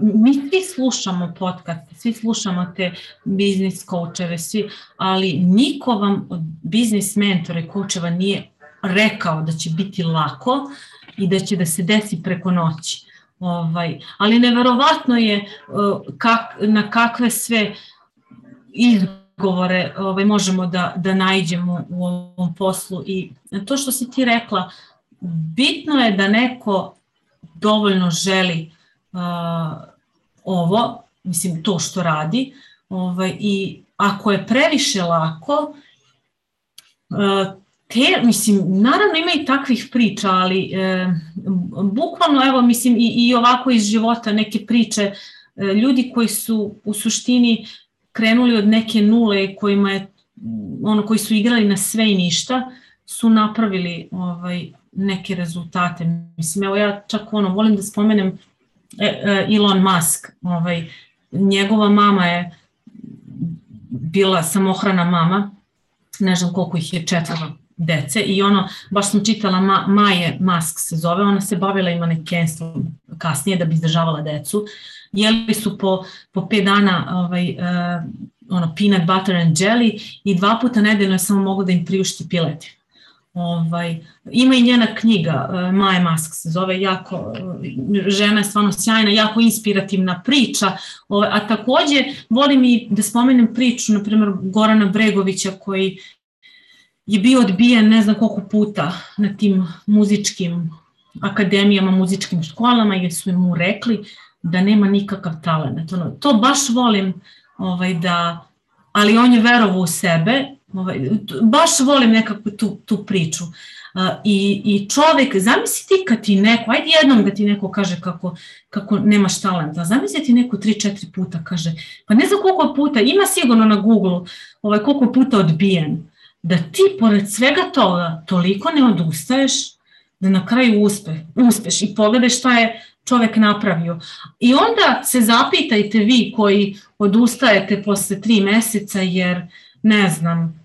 mi svi slušamo podcast, svi slušamo te biznis coacheve, svi, ali niko vam od biznis mentora i coacheva nije rekao da će biti lako i da će da se desi preko noći. Ovaj, ali neverovatno je uh, kak, na kakve sve izglede odgovore ovaj, možemo da, da najđemo u ovom poslu i to što si ti rekla, bitno je da neko dovoljno želi uh, ovo, mislim to što radi ovaj, i ako je previše lako, uh, te, mislim, naravno ima i takvih priča, ali e, bukvalno, evo, mislim, i, i ovako iz života neke priče, e, ljudi koji su u suštini krenuli od neke nule kojima je ono koji su igrali na sve i ništa su napravili ovaj neke rezultate. Mislim evo ja čak ono volim da spomenem e, e, Elon Musk, ovaj njegova mama je bila samohrana mama, ne znam koliko ih je četvoro dece i ono, baš sam čitala Ma, Maje Musk se zove, ona se bavila i manekenstvom kasnije da bi izdržavala decu jeli su po, po pet dana ovaj, uh, ono, peanut butter and jelly i dva puta nedeljno je samo mogu da im priušti pileti. Ovaj, ima i njena knjiga, uh, Maja Mask se zove, jako, uh, žena je stvarno sjajna, jako inspirativna priča, ovaj, a takođe volim i da spomenem priču, na primjer, Gorana Bregovića koji je bio odbijen ne znam koliko puta na tim muzičkim akademijama, muzičkim školama, jer su mu rekli da nema nikakav talent. Ono, to baš volim ovaj, da, ali on je verovao u sebe, ovaj, baš volim nekako tu, tu priču. Uh, i, I čovek, zamisli ti kad ti neko, ajde jednom da ti neko kaže kako, kako nemaš talenta, zamisli ti neko 3-4 puta kaže, pa ne znam koliko puta, ima sigurno na Google ovaj, koliko puta odbijen, da ti pored svega toga toliko ne odustaješ, da na kraju uspe, uspeš i pogledaš šta je čovek napravio. I onda se zapitajte vi koji odustajete posle tri meseca jer, ne znam,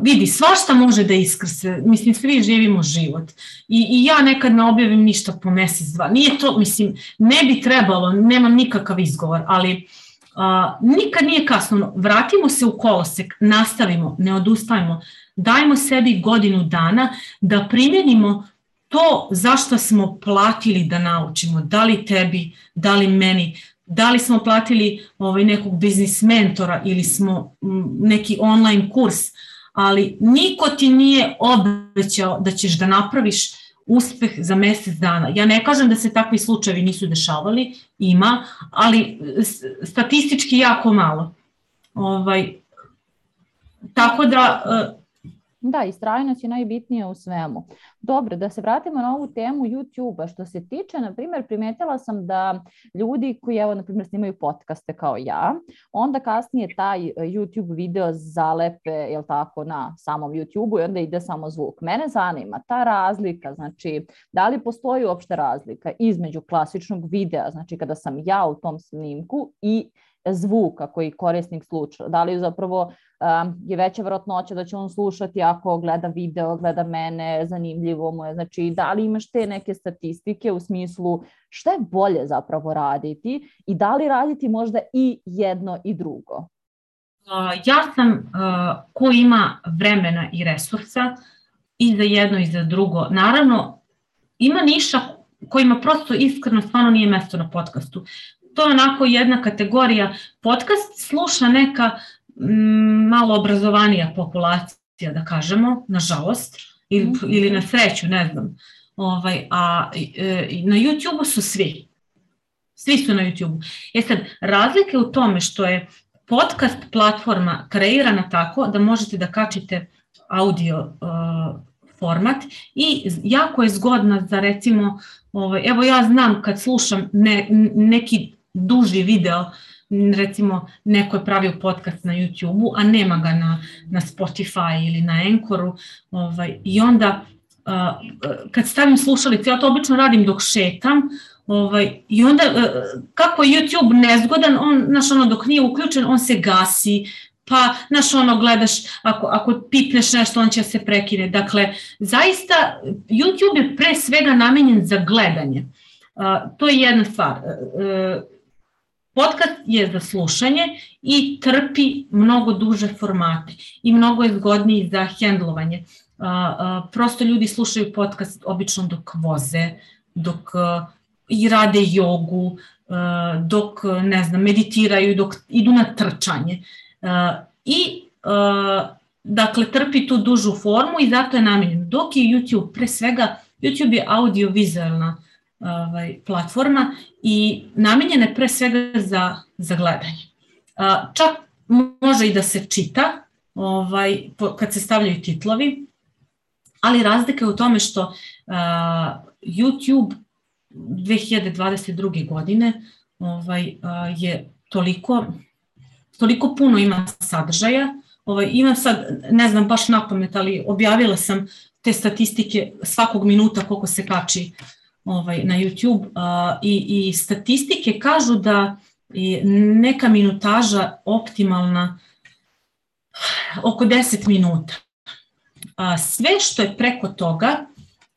vidi, svašta može da iskrse, mislim, svi živimo život. I, I ja nekad ne objavim ništa po mesec, dva. Nije to, mislim, ne bi trebalo, nemam nikakav izgovor, ali a, nikad nije kasno. Vratimo se u kolosek, nastavimo, ne odustajmo, dajmo sebi godinu dana da primjenimo to zašto smo platili da naučimo, da li tebi, da li meni, da li smo platili ovaj, nekog biznis mentora ili smo neki online kurs, ali niko ti nije obećao da ćeš da napraviš uspeh za mesec dana. Ja ne kažem da se takvi slučajevi nisu dešavali, ima, ali statistički jako malo. Ovaj, tako da Da, istrajnost je najbitnija u svemu. Dobro, da se vratimo na ovu temu YouTube-a. Što se tiče, na primjer, primetila sam da ljudi koji, evo, na primjer, snimaju podcaste kao ja, onda kasnije taj e, YouTube video zalepe, jel tako, na samom YouTube-u i onda ide samo zvuk. Mene zanima ta razlika, znači, da li postoji uopšte razlika između klasičnog videa, znači kada sam ja u tom snimku i zvuka koji korisnik sluča. Da li zapravo je veća vrotnoća da će on slušati ako gleda video, gleda mene, zanimljivo mu je. Znači, da li imaš te neke statistike u smislu šta je bolje zapravo raditi i da li raditi možda i jedno i drugo? ja sam ko ima vremena i resursa i za jedno i za drugo. Naravno, ima niša kojima prosto iskreno stvarno nije mesto na podcastu. To je onako jedna kategorija. Podcast sluša neka malo obrazovanija populacija, da kažemo, nažalost, ili, mm. ili na sreću, ne znam. Ovaj, a e, na YouTube-u su svi. Svi su na YouTube-u. E sad, razlike u tome što je podcast platforma kreirana tako da možete da kačite audio uh, format i jako je zgodna za recimo, ovaj, evo ja znam kad slušam ne, neki duži video, recimo neko je pravio podcast na YouTube-u, a nema ga na, na Spotify ili na Anchoru, ovaj, i onda uh, kad stavim slušalice, ja to obično radim dok šetam, Ovaj, I onda, kako je YouTube nezgodan, on, znaš, ono, dok nije uključen, on se gasi, pa, znaš, ono, gledaš, ako, ako pipneš nešto, on će se prekine. Dakle, zaista, YouTube je pre svega namenjen za gledanje. Uh, to je jedna stvar. Uh, podcast je za slušanje i trpi mnogo duže formate i mnogo je zgodniji za hendlovanje. Prosto ljudi slušaju podcast obično dok voze, dok i rade jogu, dok, ne znam, meditiraju, dok idu na trčanje. I, dakle, trpi tu dužu formu i zato je namenjen. Dok je YouTube, pre svega, YouTube je audio-vizualna ovaj, platforma i namenjena je pre svega za, za gledanje. Čak može i da se čita ovaj, kad se stavljaju titlovi, ali razlika je u tome što uh, YouTube 2022. godine ovaj, je toliko, toliko puno ima sadržaja. Ovaj, imam sad, ne znam baš na pamet, ali objavila sam te statistike svakog minuta koliko se kači ovaj, na YouTube a, i, i statistike kažu da je neka minutaža optimalna oko 10 minuta. A, sve što je preko toga,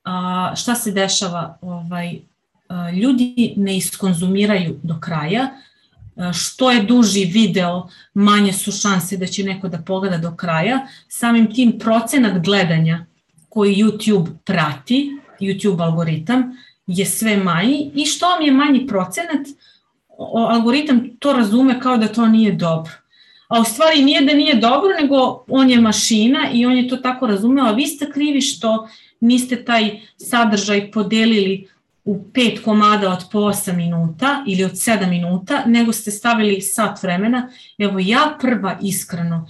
a, šta se dešava ovaj, ljudi ne iskonzumiraju do kraja, što je duži video, manje su šanse da će neko da pogleda do kraja. Samim tim procenat gledanja koji YouTube prati, YouTube algoritam, je sve manji i što vam je manji procenat, algoritam to razume kao da to nije dobro. A u stvari nije da nije dobro, nego on je mašina i on je to tako razumeo, a vi ste krivi što niste taj sadržaj podelili u pet komada od po 8 minuta ili od 7 minuta, nego ste stavili sat vremena. Evo ja prva iskreno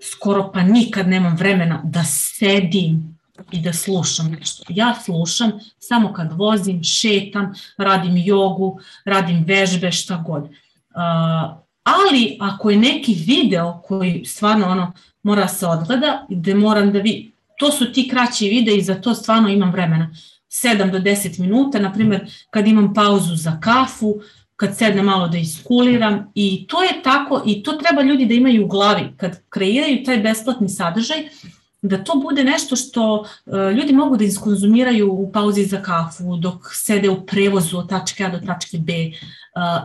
skoro pa nikad nemam vremena da sedim i da slušam nešto. Ja slušam samo kad vozim, šetam, radim jogu, radim vežbe, šta god. Uh, ali ako je neki video koji stvarno ono mora se odgleda, gde moram da vi, to su ti kraći videi za to stvarno imam vremena. 7 do 10 minuta, na primjer kad imam pauzu za kafu, kad sedne malo da iskuliram i to je tako i to treba ljudi da imaju u glavi kad kreiraju taj besplatni sadržaj, da to bude nešto što uh, ljudi mogu da iskonzumiraju u pauzi za kafu, dok sede u prevozu od tačke A do tačke B uh,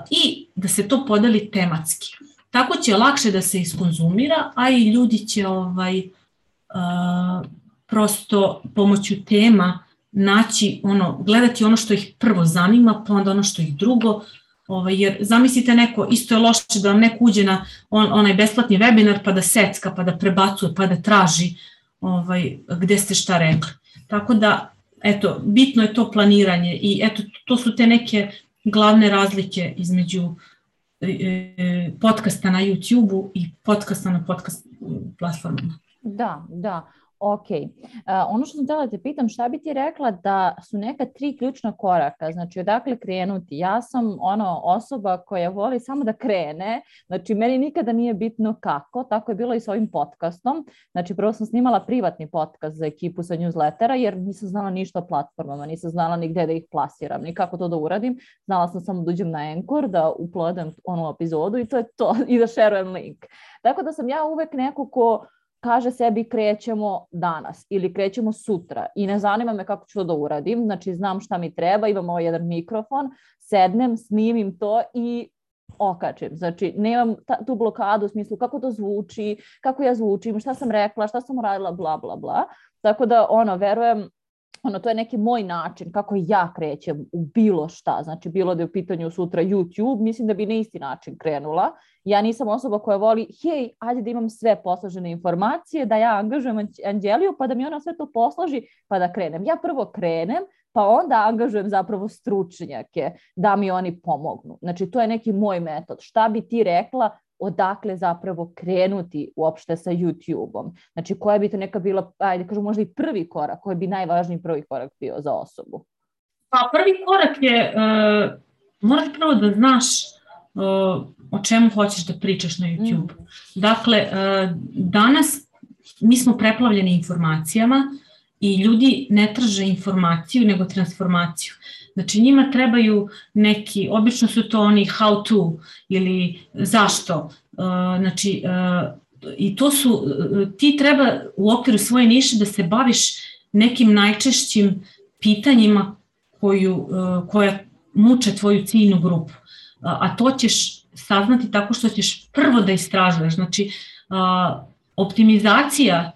i da se to podeli tematski. Tako će lakše da se iskonzumira, a i ljudi će ovaj, uh, prosto pomoću tema naći ono, gledati ono što ih prvo zanima, pa onda ono što ih drugo, ovaj, jer zamislite neko, isto je loše da vam neko uđe na on, onaj besplatni webinar pa da secka, pa da prebacuje, pa da traži ovaj, gde ste šta rekli. Tako da, eto, bitno je to planiranje i eto, to su te neke glavne razlike između e, e podcasta na YouTube-u i podcasta na podcast platformama. Da, da Ok. Uh, ono što sam htjela da te pitam, šta bi ti rekla da su neka tri ključna koraka, znači odakle krenuti? Ja sam ono osoba koja voli samo da krene, znači meni nikada nije bitno kako, tako je bilo i s ovim podcastom. Znači prvo sam snimala privatni podcast za ekipu sa newslettera jer nisam znala ništa o platformama, nisam znala ni gde da ih plasiram, ni kako to da uradim. Znala sam samo da uđem na Anchor, da uplodem onu epizodu i to je to, i da šerujem link. Tako da sam ja uvek neko ko kaže sebi krećemo danas ili krećemo sutra i ne zanima me kako ću to da uradim, znači znam šta mi treba, imam ovaj jedan mikrofon, sednem, snimim to i okačim. Znači, nemam ta, tu blokadu u smislu kako to zvuči, kako ja zvučim, šta sam rekla, šta sam uradila, bla, bla, bla. Tako da, ono, verujem, ono, to je neki moj način kako ja krećem u bilo šta, znači bilo da je u pitanju sutra YouTube, mislim da bi na isti način krenula. Ja nisam osoba koja voli, hej, ajde da imam sve posložene informacije, da ja angažujem Anđeliju, pa da mi ona sve to posloži, pa da krenem. Ja prvo krenem, pa onda angažujem zapravo stručnjake da mi oni pomognu. Znači, to je neki moj metod. Šta bi ti rekla odakle zapravo krenuti uopšte sa YouTube-om. Znači, koja bi to neka bila, ajde kažu, možda i prvi korak, koji bi najvažniji prvi korak bio za osobu? Pa prvi korak je, uh, moraš prvo da znaš uh, o čemu hoćeš da pričaš na YouTube. Mm. Dakle, uh, danas mi smo preplavljeni informacijama i ljudi ne traže informaciju, nego transformaciju. Znači njima trebaju neki, obično su to oni how to ili zašto. Uh, znači, uh, i to su, uh, ti treba u okviru svoje niše da se baviš nekim najčešćim pitanjima koju, koja muče tvoju ciljnu grupu. A to ćeš saznati tako što ćeš prvo da istražuješ. Znači, optimizacija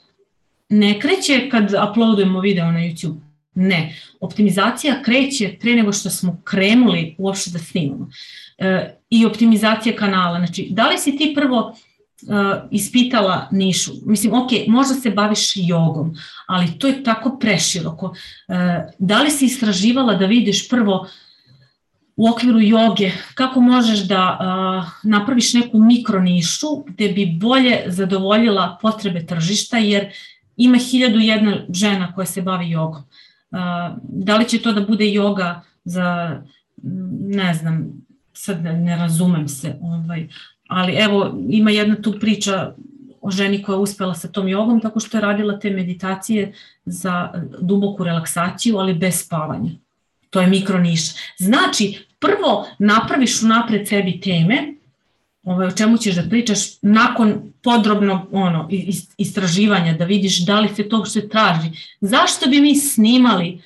ne kreće kad uploadujemo video na YouTube. Ne. Optimizacija kreće pre nego što smo krenuli uopšte da snimamo. E, I optimizacija kanala. Znači, da li si ti prvo uh, ispitala nišu. Mislim, ok, možda se baviš jogom, ali to je tako preširoko. Uh, da li si istraživala da vidiš prvo u okviru joge kako možeš da uh, napraviš neku mikronišu gde bi bolje zadovoljila potrebe tržišta, jer ima hiljadu jedna žena koja se bavi jogom. Da li će to da bude joga za, ne znam, sad ne, razumem se, ovaj, ali evo ima jedna tu priča o ženi koja je uspela sa tom jogom tako što je radila te meditacije za duboku relaksaciju, ali bez spavanja. To je mikroniš. Znači, prvo napraviš unapred sebi teme ovaj, o čemu ćeš da pričaš nakon podrobnog ono, istraživanja, da vidiš da li se to što traži. Zašto bi mi snimali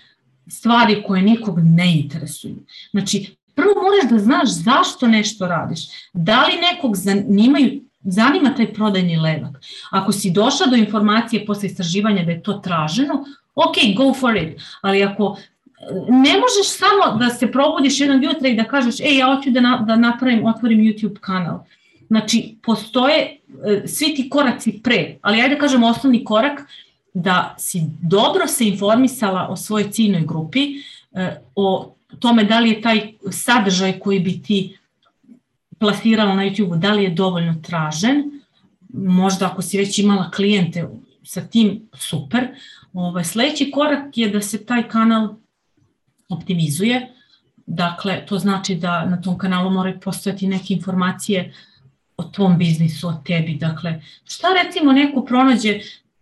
stvari koje nikog ne interesuju? Znači, prvo moraš da znaš zašto nešto radiš. Da li nekog zanimaju zanima taj prodajni ledak. Ako si došla do informacije posle istraživanja da je to traženo, ok, go for it. Ali ako ne možeš samo da se probudiš jednog jutra i da kažeš, ej, ja hoću da, na, da napravim, otvorim YouTube kanal. Znači, postoje e, svi ti koraci pre, ali ajde da kažem osnovni korak da si dobro se informisala o svojoj ciljnoj grupi, e, o tome da li je taj sadržaj koji bi ti plasirala na YouTube, da li je dovoljno tražen, možda ako si već imala klijente sa tim, super. Ovaj, sledeći korak je da se taj kanal optimizuje. Dakle, to znači da na tom kanalu moraju postojati neke informacije o tvom biznisu, o tebi. Dakle, šta recimo neko pronađe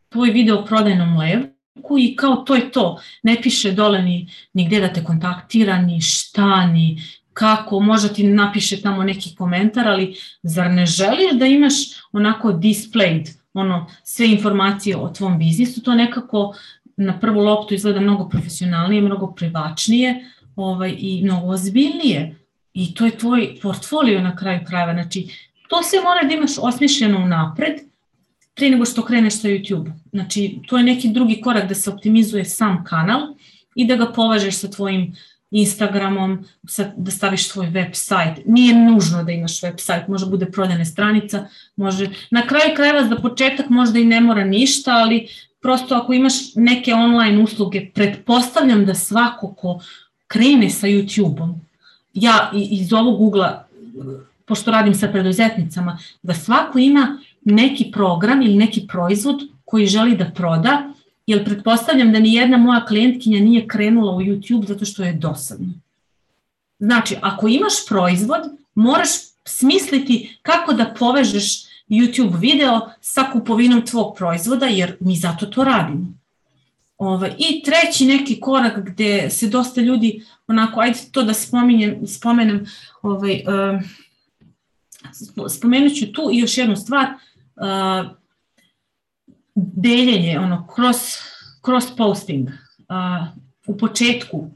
tvoj video o prodajnom levku i kao to je to. Ne piše dole ni, ni gde da te kontaktira, ni šta, ni kako, možda ti napiše tamo neki komentar, ali zar ne želiš da imaš onako displayed ono, sve informacije o tvom biznisu, to nekako na prvu loptu izgleda mnogo profesionalnije, mnogo privačnije ovaj, i mnogo ozbiljnije. I to je tvoj portfolio na kraju krajeva. Znači, to se mora da imaš osmišljeno napred pre nego što kreneš sa YouTube. Znači, to je neki drugi korak da se optimizuje sam kanal i da ga považeš sa tvojim Instagramom, sa, da staviš svoj web sajt. Nije nužno da imaš web sajt, može bude prodajna stranica, može, na kraju krajeva za početak možda i ne mora ništa, ali prosto ako imaš neke online usluge, pretpostavljam da svako ko krene sa YouTube-om, ja iz ovog ugla, pošto radim sa preduzetnicama, da svako ima neki program ili neki proizvod koji želi da proda jer pretpostavljam da ni jedna moja klijentkinja nije krenula u YouTube zato što je dosadno. Znači, ako imaš proizvod, moraš smisliti kako da povežeš YouTube video sa kupovinom tvog proizvoda, jer mi zato to radimo. Ovaj, I treći neki korak gde se dosta ljudi, onako, ajde to da spominjem, spomenem, ovaj, uh, spomenut ću tu i još jednu stvar, uh, deljenje, ono, cross, cross posting. Uh, u početku,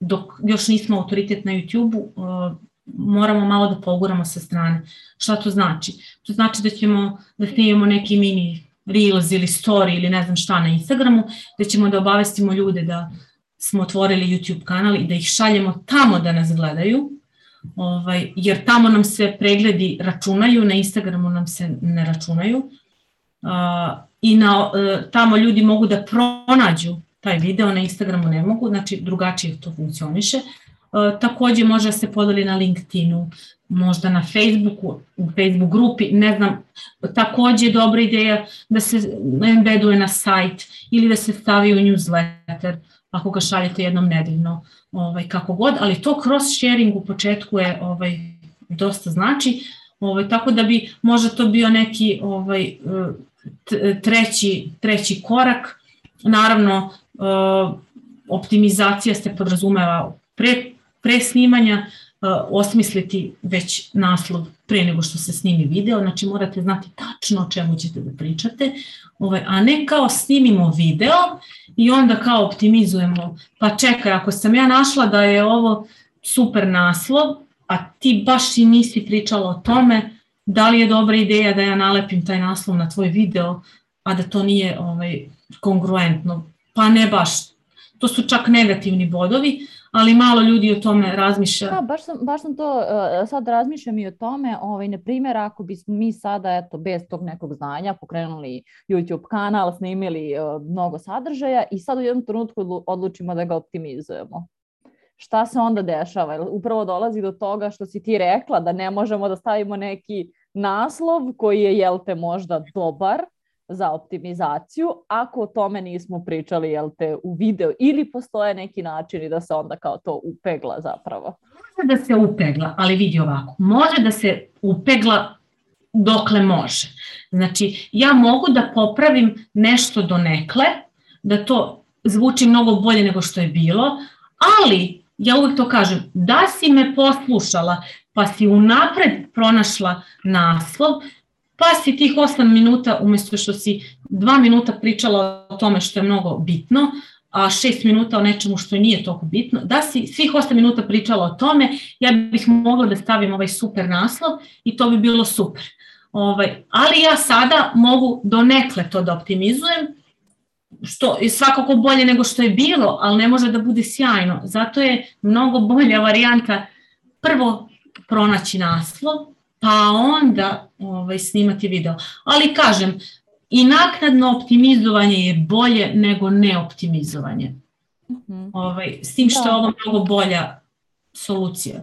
dok još nismo autoritet na YouTube-u, uh, moramo malo da poguramo sa strane. Šta to znači? To znači da ćemo da snimamo neki mini reels ili story ili ne znam šta na Instagramu, da ćemo da obavestimo ljude da smo otvorili YouTube kanal i da ih šaljemo tamo da nas gledaju, ovaj, jer tamo nam se pregledi računaju, na Instagramu nam se ne računaju uh, i na, uh, tamo ljudi mogu da pronađu taj video, na Instagramu ne mogu, znači drugačije to funkcioniše. Uh, takođe može se podeli na LinkedInu, možda na Facebooku, u Facebook grupi, ne znam, takođe dobra ideja da se embeduje na sajt ili da se stavi u newsletter ako ga šaljete jednom nedeljno, ovaj, kako god, ali to cross sharing u početku je ovaj, dosta znači, ovaj, tako da bi možda to bio neki ovaj, treći, treći korak. Naravno, optimizacija se podrazumeva pre, pre snimanja, osmisliti već naslov pre nego što se snimi video, znači morate znati tačno o čemu ćete da pričate, ovaj, a ne kao snimimo video i onda kao optimizujemo, pa čekaj, ako sam ja našla da je ovo super naslov, a ti baš i nisi pričala o tome, da li je dobra ideja da ja nalepim taj naslov na tvoj video, a da to nije ovaj, kongruentno, pa ne baš. To su čak negativni bodovi, ali malo ljudi o tome razmišlja. Da, baš sam, baš sam to, uh, sad razmišljam i o tome, ovaj, na primjer, ako bismo mi sada, eto, bez tog nekog znanja pokrenuli YouTube kanal, snimili uh, mnogo sadržaja i sad u jednom trenutku odlučimo da ga optimizujemo. Šta se onda dešava? Upravo dolazi do toga što si ti rekla, da ne možemo da stavimo neki naslov koji je, jel te, možda dobar, za optimizaciju, ako o tome nismo pričali jel te, u video ili postoje neki načini da se onda kao to upegla zapravo? Može da se upegla, ali vidi ovako, može da se upegla dokle može. Znači, ja mogu da popravim nešto do nekle, da to zvuči mnogo bolje nego što je bilo, ali ja uvek to kažem, da si me poslušala, pa si unapred pronašla naslov, pa si tih 8 minuta, umesto što si 2 minuta pričala o tome što je mnogo bitno, a 6 minuta o nečemu što nije toliko bitno, da si svih 8 minuta pričala o tome, ja bih mogla da stavim ovaj super naslov i to bi bilo super. Ovaj, ali ja sada mogu do nekle to da optimizujem, što je svakako bolje nego što je bilo, ali ne može da bude sjajno. Zato je mnogo bolja varijanta prvo pronaći naslov, pa onda ovaj, snimati video. Ali kažem, i naknadno optimizovanje je bolje nego neoptimizovanje. Mm -hmm. ovaj, s tim što da. je ovo mnogo bolja solucija.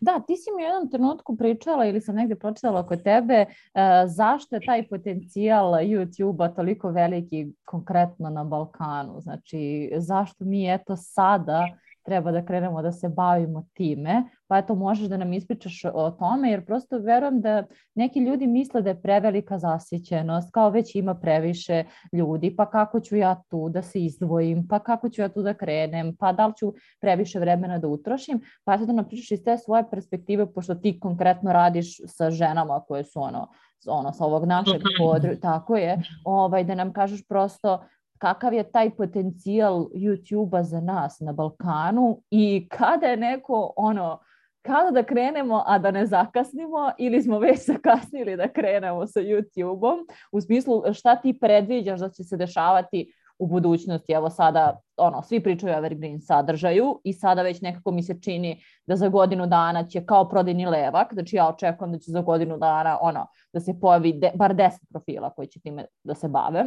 Da, ti si mi u jednom trenutku pričala ili sam negde pročitala oko tebe uh, zašto je taj potencijal YouTube-a toliko veliki konkretno na Balkanu. Znači, zašto mi eto sada treba da krenemo da se bavimo time, pa eto možeš da nam ispričaš o tome, jer prosto verujem da neki ljudi misle da je prevelika zasićenost, kao već ima previše ljudi, pa kako ću ja tu da se izdvojim, pa kako ću ja tu da krenem, pa da li ću previše vremena da utrošim, pa eto da nam pričaš iz te svoje perspektive, pošto ti konkretno radiš sa ženama koje su ono, ono sa ovog našeg područja, tako je, ovaj, da nam kažeš prosto kakav je taj potencijal YouTube-a za nas na Balkanu i kada je neko ono kada da krenemo, a da ne zakasnimo ili smo već zakasnili da krenemo sa YouTube-om, u smislu šta ti predviđaš da će se dešavati u budućnosti, evo sada, ono, svi pričaju o evergreen sadržaju i sada već nekako mi se čini da za godinu dana će kao prodajni levak, znači ja očekujem da će za godinu dana, ono, da se pojavi de, bar 10 profila koji će time da se bave.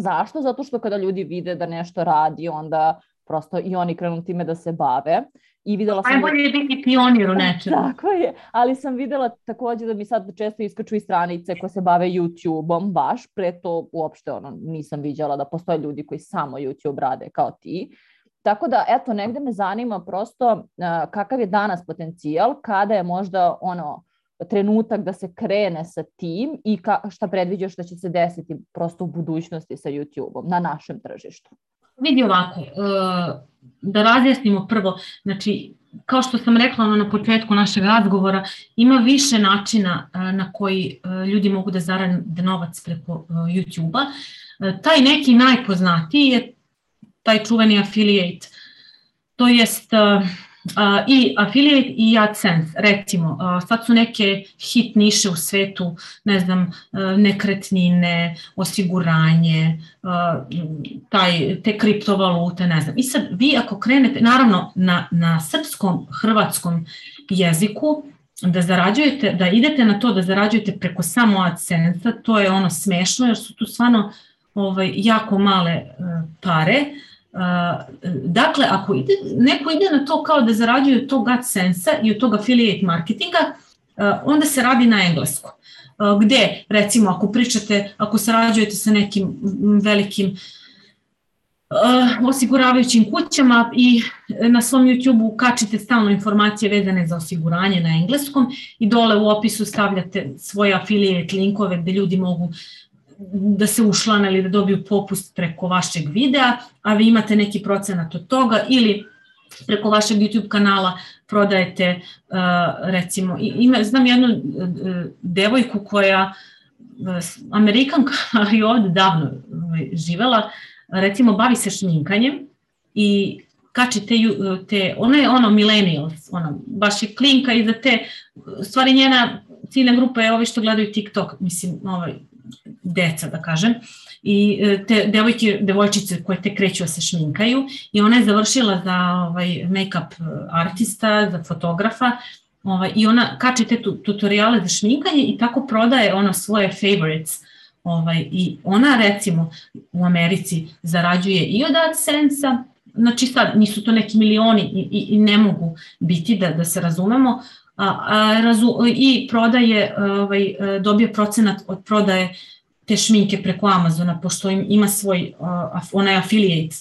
Zašto? Zato što kada ljudi vide da nešto radi, onda prosto i oni krenu time da se bave. I videla sam... Najbolje je biti pionir u nečemu. Tako je, ali sam videla takođe da mi sad često iskaču i stranice koje se bave YouTube-om baš, pre to uopšte ono, nisam viđala da postoje ljudi koji samo YouTube rade kao ti. Tako da, eto, negde me zanima prosto uh, kakav je danas potencijal, kada je možda ono, trenutak da se krene sa tim i ka, šta predviđaš da će se desiti prosto u budućnosti sa YouTube-om na našem tržištu? Vidi ovako, e, da razjasnimo prvo, znači, kao što sam rekla na početku našeg razgovora, ima više načina e, na koji e, ljudi mogu da zarade novac preko YouTube-a. Taj neki najpoznatiji je taj čuveni affiliate, to jest i affiliate i AdSense, recimo, sad su neke hit niše u svetu, ne znam, nekretnine, osiguranje, taj, te kriptovalute, ne znam. I sad vi ako krenete, naravno na, na srpskom, hrvatskom jeziku, da zarađujete, da idete na to da zarađujete preko samo AdSense-a, to je ono smešno jer su tu stvarno ovaj, jako male uh, pare, dakle, ako ide, neko ide na to kao da zarađuje od tog AdSense-a i od tog affiliate marketinga, onda se radi na engleskom. Gde, recimo, ako pričate, ako sarađujete sa nekim velikim osiguravajućim kućama i na svom YouTube-u kačite stalno informacije vezane za osiguranje na engleskom i dole u opisu stavljate svoje affiliate linkove gde ljudi mogu da se ušlane ili da dobiju popust preko vašeg videa, a vi imate neki procenat od toga ili preko vašeg YouTube kanala prodajete uh, recimo, ima, znam jednu uh, devojku koja uh, Amerikanka, ali ovde davno ovaj, živela, recimo bavi se šminkanjem i kači te, te ona je ono millennials, ona baš je klinka i za te, stvari njena ciljna grupa je ovi što gledaju TikTok, mislim, ovaj, deca da kažem, i e, te devojke, devojčice koje te kreću da se šminkaju i ona je završila za ovaj, make-up artista, za fotografa ovaj, i ona kače te tutoriale za šminkanje i tako prodaje ona svoje favorites ovaj, i ona recimo u Americi zarađuje i od AdSense-a, znači sad nisu to neki milioni i, i, i ne mogu biti da, da se razumemo, a, razu, i prodaje, ovaj, dobije procenat od prodaje te šminke preko Amazona, pošto im, ima svoj, onaj affiliate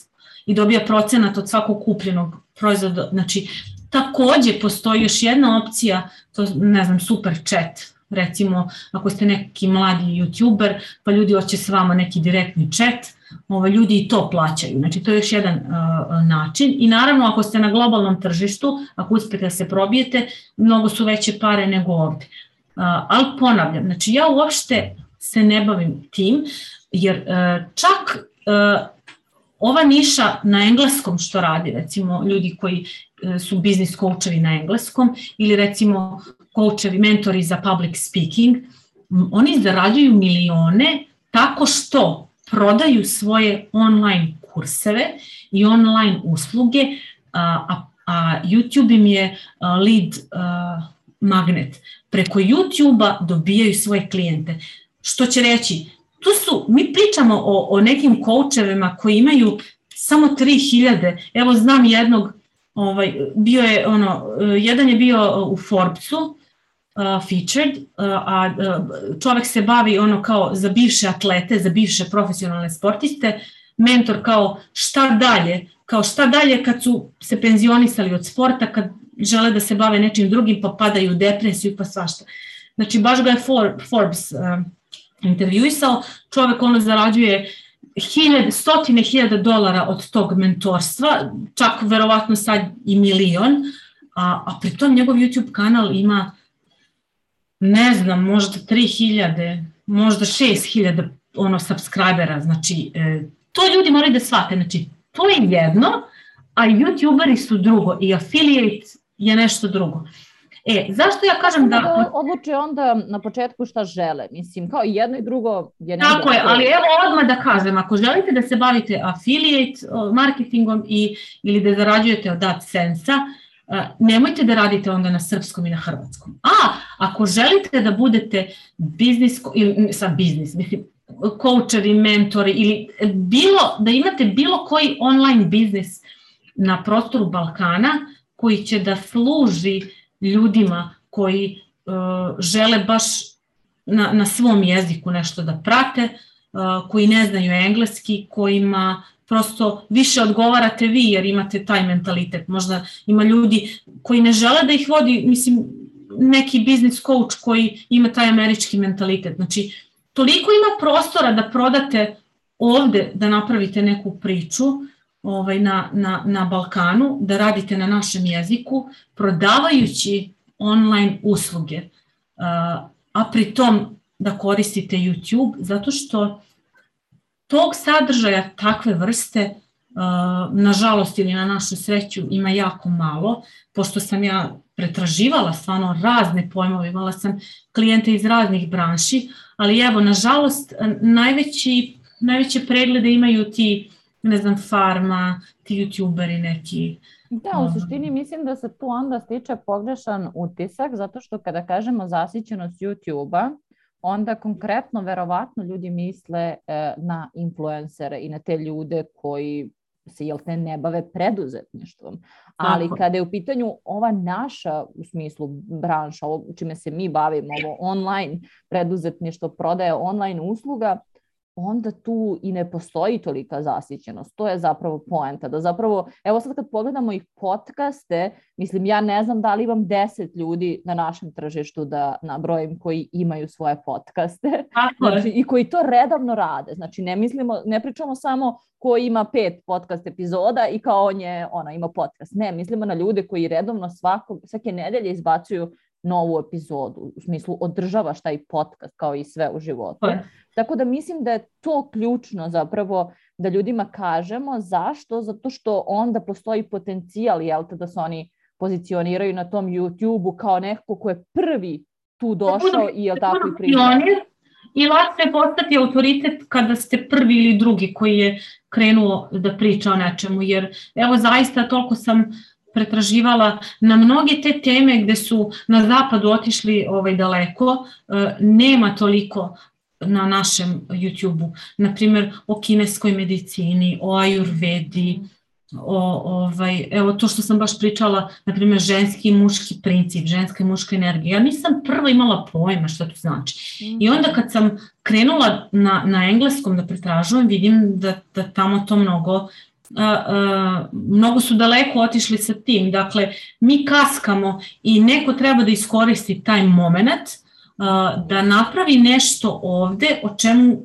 i dobija procenat od svakog kupljenog proizvoda. Znači, takođe postoji još jedna opcija, to ne znam, super chat, recimo ako ste neki mladi youtuber, pa ljudi hoće s vama neki direktni chat, ovaj, ljudi i to plaćaju. Znači, to je još jedan uh, način. I naravno, ako ste na globalnom tržištu, ako uspete da se probijete, mnogo su veće pare nego ovde. Uh, ali ponavljam, znači ja uopšte se ne bavim tim, jer uh, čak uh, ova niša na engleskom što radi, recimo ljudi koji uh, su biznis coachevi na engleskom ili recimo coachevi, mentori za public speaking, oni zarađuju milione tako što prodaju svoje online kurseve i online usluge, a, a YouTube im je lead magnet. Preko YouTube-a dobijaju svoje klijente. Što će reći, tu su, mi pričamo o, o nekim koučevima koji imaju samo 3000, evo znam jednog, ovaj, bio je ono, jedan je bio u Forbesu, uh, featured, uh, a uh, čovek se bavi ono kao za bivše atlete, za bivše profesionalne sportiste, mentor kao šta dalje, kao šta dalje kad su se penzionisali od sporta, kad žele da se bave nečim drugim pa padaju u depresiju pa svašta. Znači baš ga je Forbes uh, intervjuisao, čovek ono zarađuje hiljade, stotine hiljada dolara od tog mentorstva, čak verovatno sad i milion, a, a pritom njegov YouTube kanal ima ne znam, možda 3000, možda 6000 ono subscribera, znači e, to ljudi moraju da shvate, znači to je jedno, a youtuberi su drugo i affiliate je nešto drugo. E, zašto ja kažem da... da odluči onda na početku šta žele, mislim, kao i jedno i drugo je nešto... Tako je, ali evo odmah da kažem, ako želite da se bavite affiliate marketingom i, ili da zarađujete od AdSense-a, nemojte da radite onda na srpskom i na hrvatskom. A, ako želite da budete biznis, ili sa biznis, mislim, koučevi, mentori ili bilo, da imate bilo koji online biznis na prostoru Balkana koji će da služi ljudima koji uh, žele baš na, na svom jeziku nešto da prate, uh, koji ne znaju engleski, kojima prosto više odgovarate vi jer imate taj mentalitet. Možda ima ljudi koji ne žele da ih vodi, mislim, neki biznis coach koji ima taj američki mentalitet. Znači, toliko ima prostora da prodate ovde, da napravite neku priču ovaj, na, na, na Balkanu, da radite na našem jeziku, prodavajući online usluge, a pritom da koristite YouTube, zato što tog sadržaja takve vrste, nažalost ili na našu sreću, ima jako malo, pošto sam ja pretraživala stvarno razne pojmove, imala sam klijente iz raznih branši, ali evo, nažalost, najveći, najveće preglede imaju ti, ne znam, farma, ti youtuberi neki, Da, u suštini mislim da se tu onda stiče pogrešan utisak, zato što kada kažemo zasićenost YouTube-a, onda konkretno verovatno ljudi misle e, na influencere i na te ljude koji se jel te ne bave preduzetništvom. Ali Tako. kada je u pitanju ova naša u smislu branša, ovo čime se mi bavimo, ovo online preduzetništvo, prodaje online usluga, onda tu i ne postoji tolika zasićenost. To je zapravo poenta. Da zapravo, evo sad kad pogledamo ih podcaste, mislim, ja ne znam da li imam deset ljudi na našem tržištu da nabrojim koji imaju svoje podcaste znači, i koji to redavno rade. Znači, ne mislimo, ne pričamo samo ko ima pet podcast epizoda i kao on je, ona ima podcast. Ne, mislimo na ljude koji redovno svako, svake nedelje izbacuju novu epizodu, u smislu održavaš taj podcast kao i sve u životu. Pa. Tako da mislim da je to ključno zapravo da ljudima kažemo zašto, zato što onda postoji potencijal, jel te, da se oni pozicioniraju na tom YouTube-u kao neko ko je prvi tu došao i jel tako i pričao. I lako je postati autoritet kada ste prvi ili drugi koji je krenuo da priča o nečemu, jer evo zaista toliko sam pretraživala na mnoge te teme gde su na zapadu otišli ovaj daleko, e, nema toliko na našem YouTube-u, na primjer o kineskoj medicini, o ajurvedi, o, ovaj, evo to što sam baš pričala, na primjer ženski i muški princip, ženska i muška energija. Ja nisam prvo imala pojma šta to znači. I onda kad sam krenula na, na engleskom da pretražujem, vidim da, da tamo to mnogo mnogo su daleko otišli sa tim. Dakle, mi kaskamo i neko treba da iskoristi taj moment da napravi nešto ovde o čemu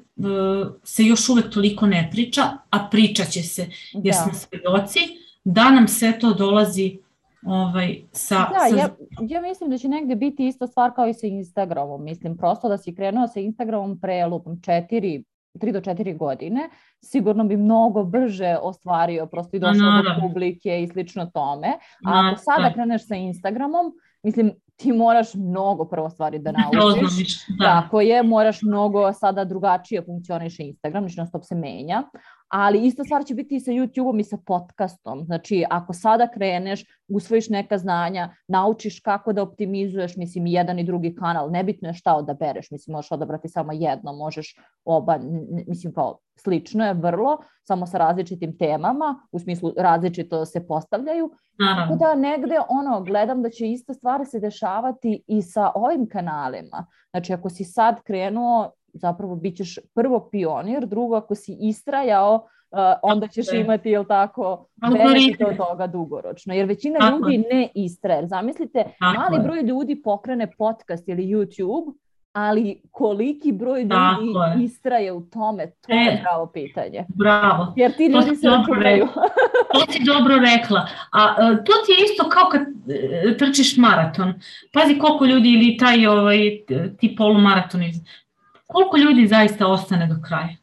se još uvek toliko ne priča, a pričat će se jer da. smo svedoci da nam sve to dolazi ovaj, sa... Da, sa... Ja, ja mislim da će negde biti ista stvar kao i sa Instagramom. Mislim, prosto da si krenuo sa Instagramom pre lupom četiri 3 do 4 godine, sigurno bi mnogo brže ostvario, prosto i došao do publike i slično tome. A ako sada kreneš sa Instagramom, mislim, ti moraš mnogo prvo stvari da naučiš. Da. Tako je, moraš mnogo sada drugačije funkcioniše Instagram, znači stop se menja, ali ista stvar će biti i sa YouTube-om i sa podcastom. Znači, ako sada kreneš, usvojiš neka znanja, naučiš kako da optimizuješ, mislim, jedan i drugi kanal, nebitno je šta odabereš, mislim, možeš odabrati samo jedno, možeš oba, mislim, kao slično je vrlo, samo sa različitim temama, u smislu različito se postavljaju. Aha. Tako da negde, ono, gledam da će ista stvar se dešavati i sa ovim kanalima. Znači, ako si sad krenuo zapravo bit ćeš prvo pionir, drugo ako si istrajao, uh, onda ćeš imati, jel tako, benefit od toga dugoročno. Jer većina ljudi ne istraje. Zamislite, mali broj ljudi pokrene podcast ili YouTube, ali koliki broj ljudi Tako istraje u tome, to e, je pravo pitanje. Bravo. Jer ti ljudi se računaju. to si dobro rekla. A e, to ti je isto kao kad e, trčiš maraton. Pazi koliko ljudi ili taj ovaj, ti polumaratoni koliko ljudi zaista ostane do kraja?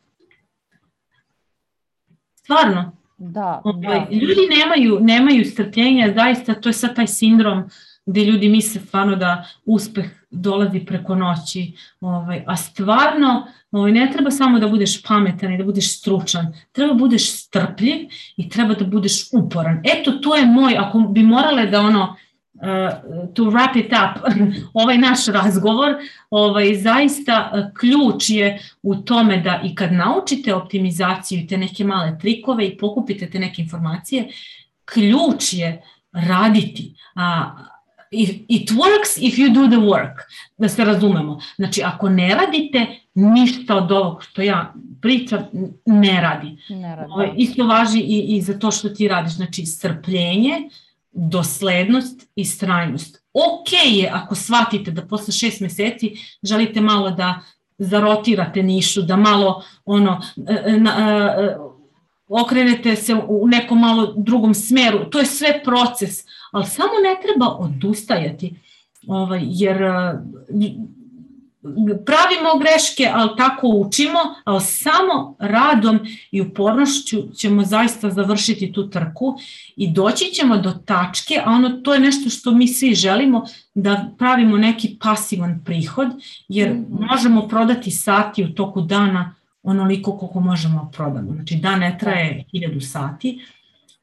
Stvarno. Da, ovaj, da. Ljudi nemaju, nemaju strpljenja, zaista to je sad taj sindrom gde ljudi misle stvarno da uspeh dolazi preko noći, ovaj, a stvarno ovaj, ne treba samo da budeš pametan i da budeš stručan, treba da budeš strpljiv i treba da budeš uporan. Eto, to je moj, ako bi morale da ono, uh, to wrap it up, ovaj naš razgovor, ovaj, zaista uh, ključ je u tome da i kad naučite optimizaciju i te neke male trikove i pokupite te neke informacije, ključ je raditi. A, if, it works if you do the work, da se razumemo. Znači, ako ne radite, ništa od ovog što ja pričam ne radi. Ne radi. Ovo, isto važi i, i za to što ti radiš. Znači, strpljenje, doslednost i strajnost. Ok je ako shvatite da posle šest meseci želite malo da zarotirate nišu, da malo ono, na, na, okrenete se u nekom malo drugom smeru. To je sve proces, ali samo ne treba odustajati. Ovaj, jer pravimo greške, ali tako učimo, ali samo radom i upornošću ćemo zaista završiti tu trku i doći ćemo do tačke, a ono to je nešto što mi svi želimo, da pravimo neki pasivan prihod, jer -hmm. možemo prodati sati u toku dana onoliko koliko možemo prodamo. Znači dan ne traje 1000 sati,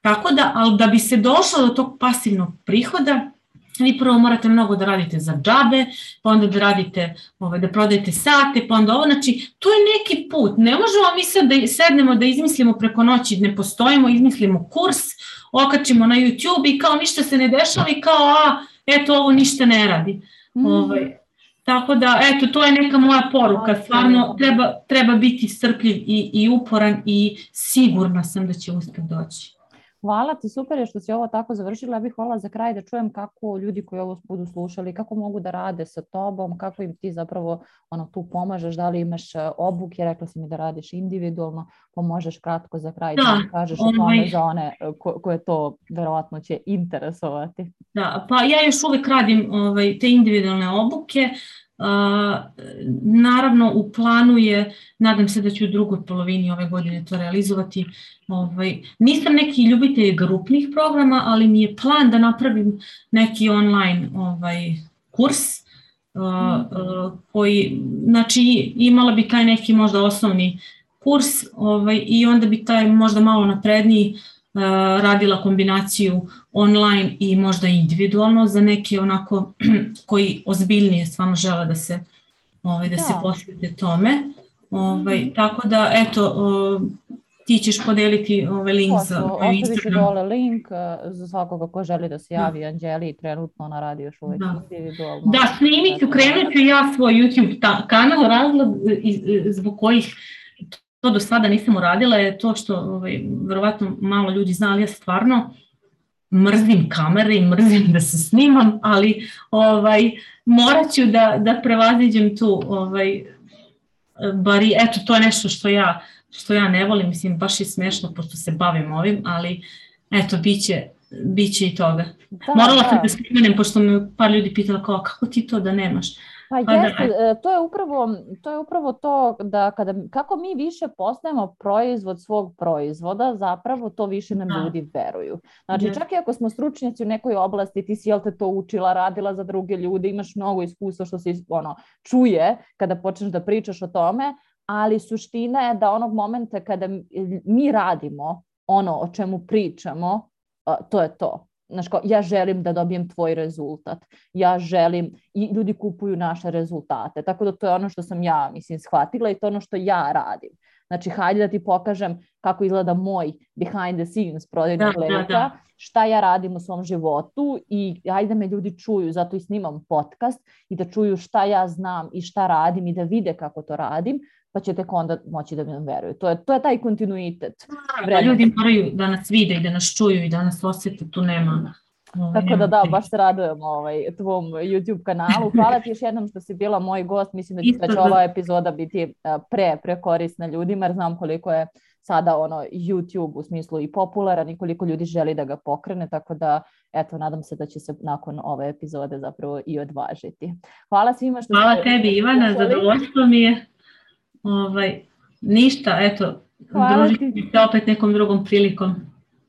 tako da, ali da bi se došlo do tog pasivnog prihoda, vi prvo morate mnogo da radite za džabe, pa onda da radite, ovaj, da prodajete sate, pa onda ovo, znači to je neki put, ne možemo mi sad da sednemo da izmislimo preko noći, ne postojimo, izmislimo kurs, okačimo na YouTube i kao ništa se ne dešava i kao a, eto ovo ništa ne radi. Mm. Ovaj, tako da, eto, to je neka moja poruka, stvarno treba, treba biti strpljiv i, i uporan i sigurna sam da će uspeh doći. Hvala ti, super je što si ovo tako završila. Ja bih hvala za kraj da čujem kako ljudi koji ovo budu slušali, kako mogu da rade sa tobom, kako im ti zapravo ono, tu pomažeš, da li imaš e, obuke, rekla si mi da radiš individualno, pomožeš kratko za kraj da, da kažeš o tome ovaj... za one e, ko, koje to verovatno će interesovati. Da, pa ja još uvek radim ovaj, te individualne obuke, naravno u planu je, nadam se da ću u drugoj polovini ove godine to realizovati. Ovaj, nisam neki ljubitelj grupnih programa, ali mi je plan da napravim neki online ovaj, kurs koji, znači imala bi taj neki možda osnovni kurs ovaj, i onda bi taj možda malo napredniji uh, radila kombinaciju online i možda individualno za neke onako koji ozbiljnije stvarno žele da se ovaj da, da. se posvete tome. Ovaj mm. tako da eto ti ćeš podeliti ovaj link Posto, za ovaj Instagram. dole link eh, za svakoga ko želi da se da. javi da. Anđeli trenutno na radi još uvek da. individualno. Da, snimit ću, krenut ću ja svoj YouTube ta, kanal, razlog zbog kojih to do sada nisam uradila je to što ovaj, verovatno malo ljudi zna, ali ja stvarno mrzim kamere i mrzim da se snimam, ali ovaj, morat ću da, da prevaziđem tu ovaj, bari, eto to je nešto što ja, što ja ne volim, mislim baš je smešno pošto se bavim ovim, ali eto biće, biće i toga. Da, Morala da. sam da spomenem pošto me par ljudi pitala kao kako ti to da nemaš. Pa, jeste, da. to je upravo to je upravo to da kada kako mi više postajemo proizvod svog proizvoda, zapravo to više nam da. ljudi veruju. Znači, čak i ako smo stručnjaci u nekoj oblasti, ti si jel te to učila, radila za druge ljude, imaš mnogo iskustva što se ono čuje kada počneš da pričaš o tome, ali suština je da onog momenta kada mi radimo ono o čemu pričamo, to je to znaš kao, ja želim da dobijem tvoj rezultat, ja želim, i ljudi kupuju naše rezultate, tako da to je ono što sam ja, mislim, shvatila i to je ono što ja radim. Znači, hajde da ti pokažem kako izgleda moj behind the scenes prodajnog da, da, da. šta ja radim u svom životu i hajde da me ljudi čuju, zato i snimam podcast i da čuju šta ja znam i šta radim i da vide kako to radim, pa će tek onda moći da mi veruju. To je, to je taj kontinuitet. Da, ljudi moraju da nas vide i da nas čuju i da nas osjete, tu nema Ovaj, Tako da da, baš se radujem ovaj, tvom YouTube kanalu. Hvala ti još jednom što si bila moj gost. Mislim da će da ova epizoda biti pre, pre korisna ljudima, jer znam koliko je sada ono YouTube u smislu i popularan i koliko ljudi želi da ga pokrene, tako da eto, nadam se da će se nakon ove epizode zapravo i odvažiti. Hvala svima što Hvala tebi Ivana, zadovoljstvo mi je. Ovaj, ništa, eto, družiti se opet nekom drugom prilikom.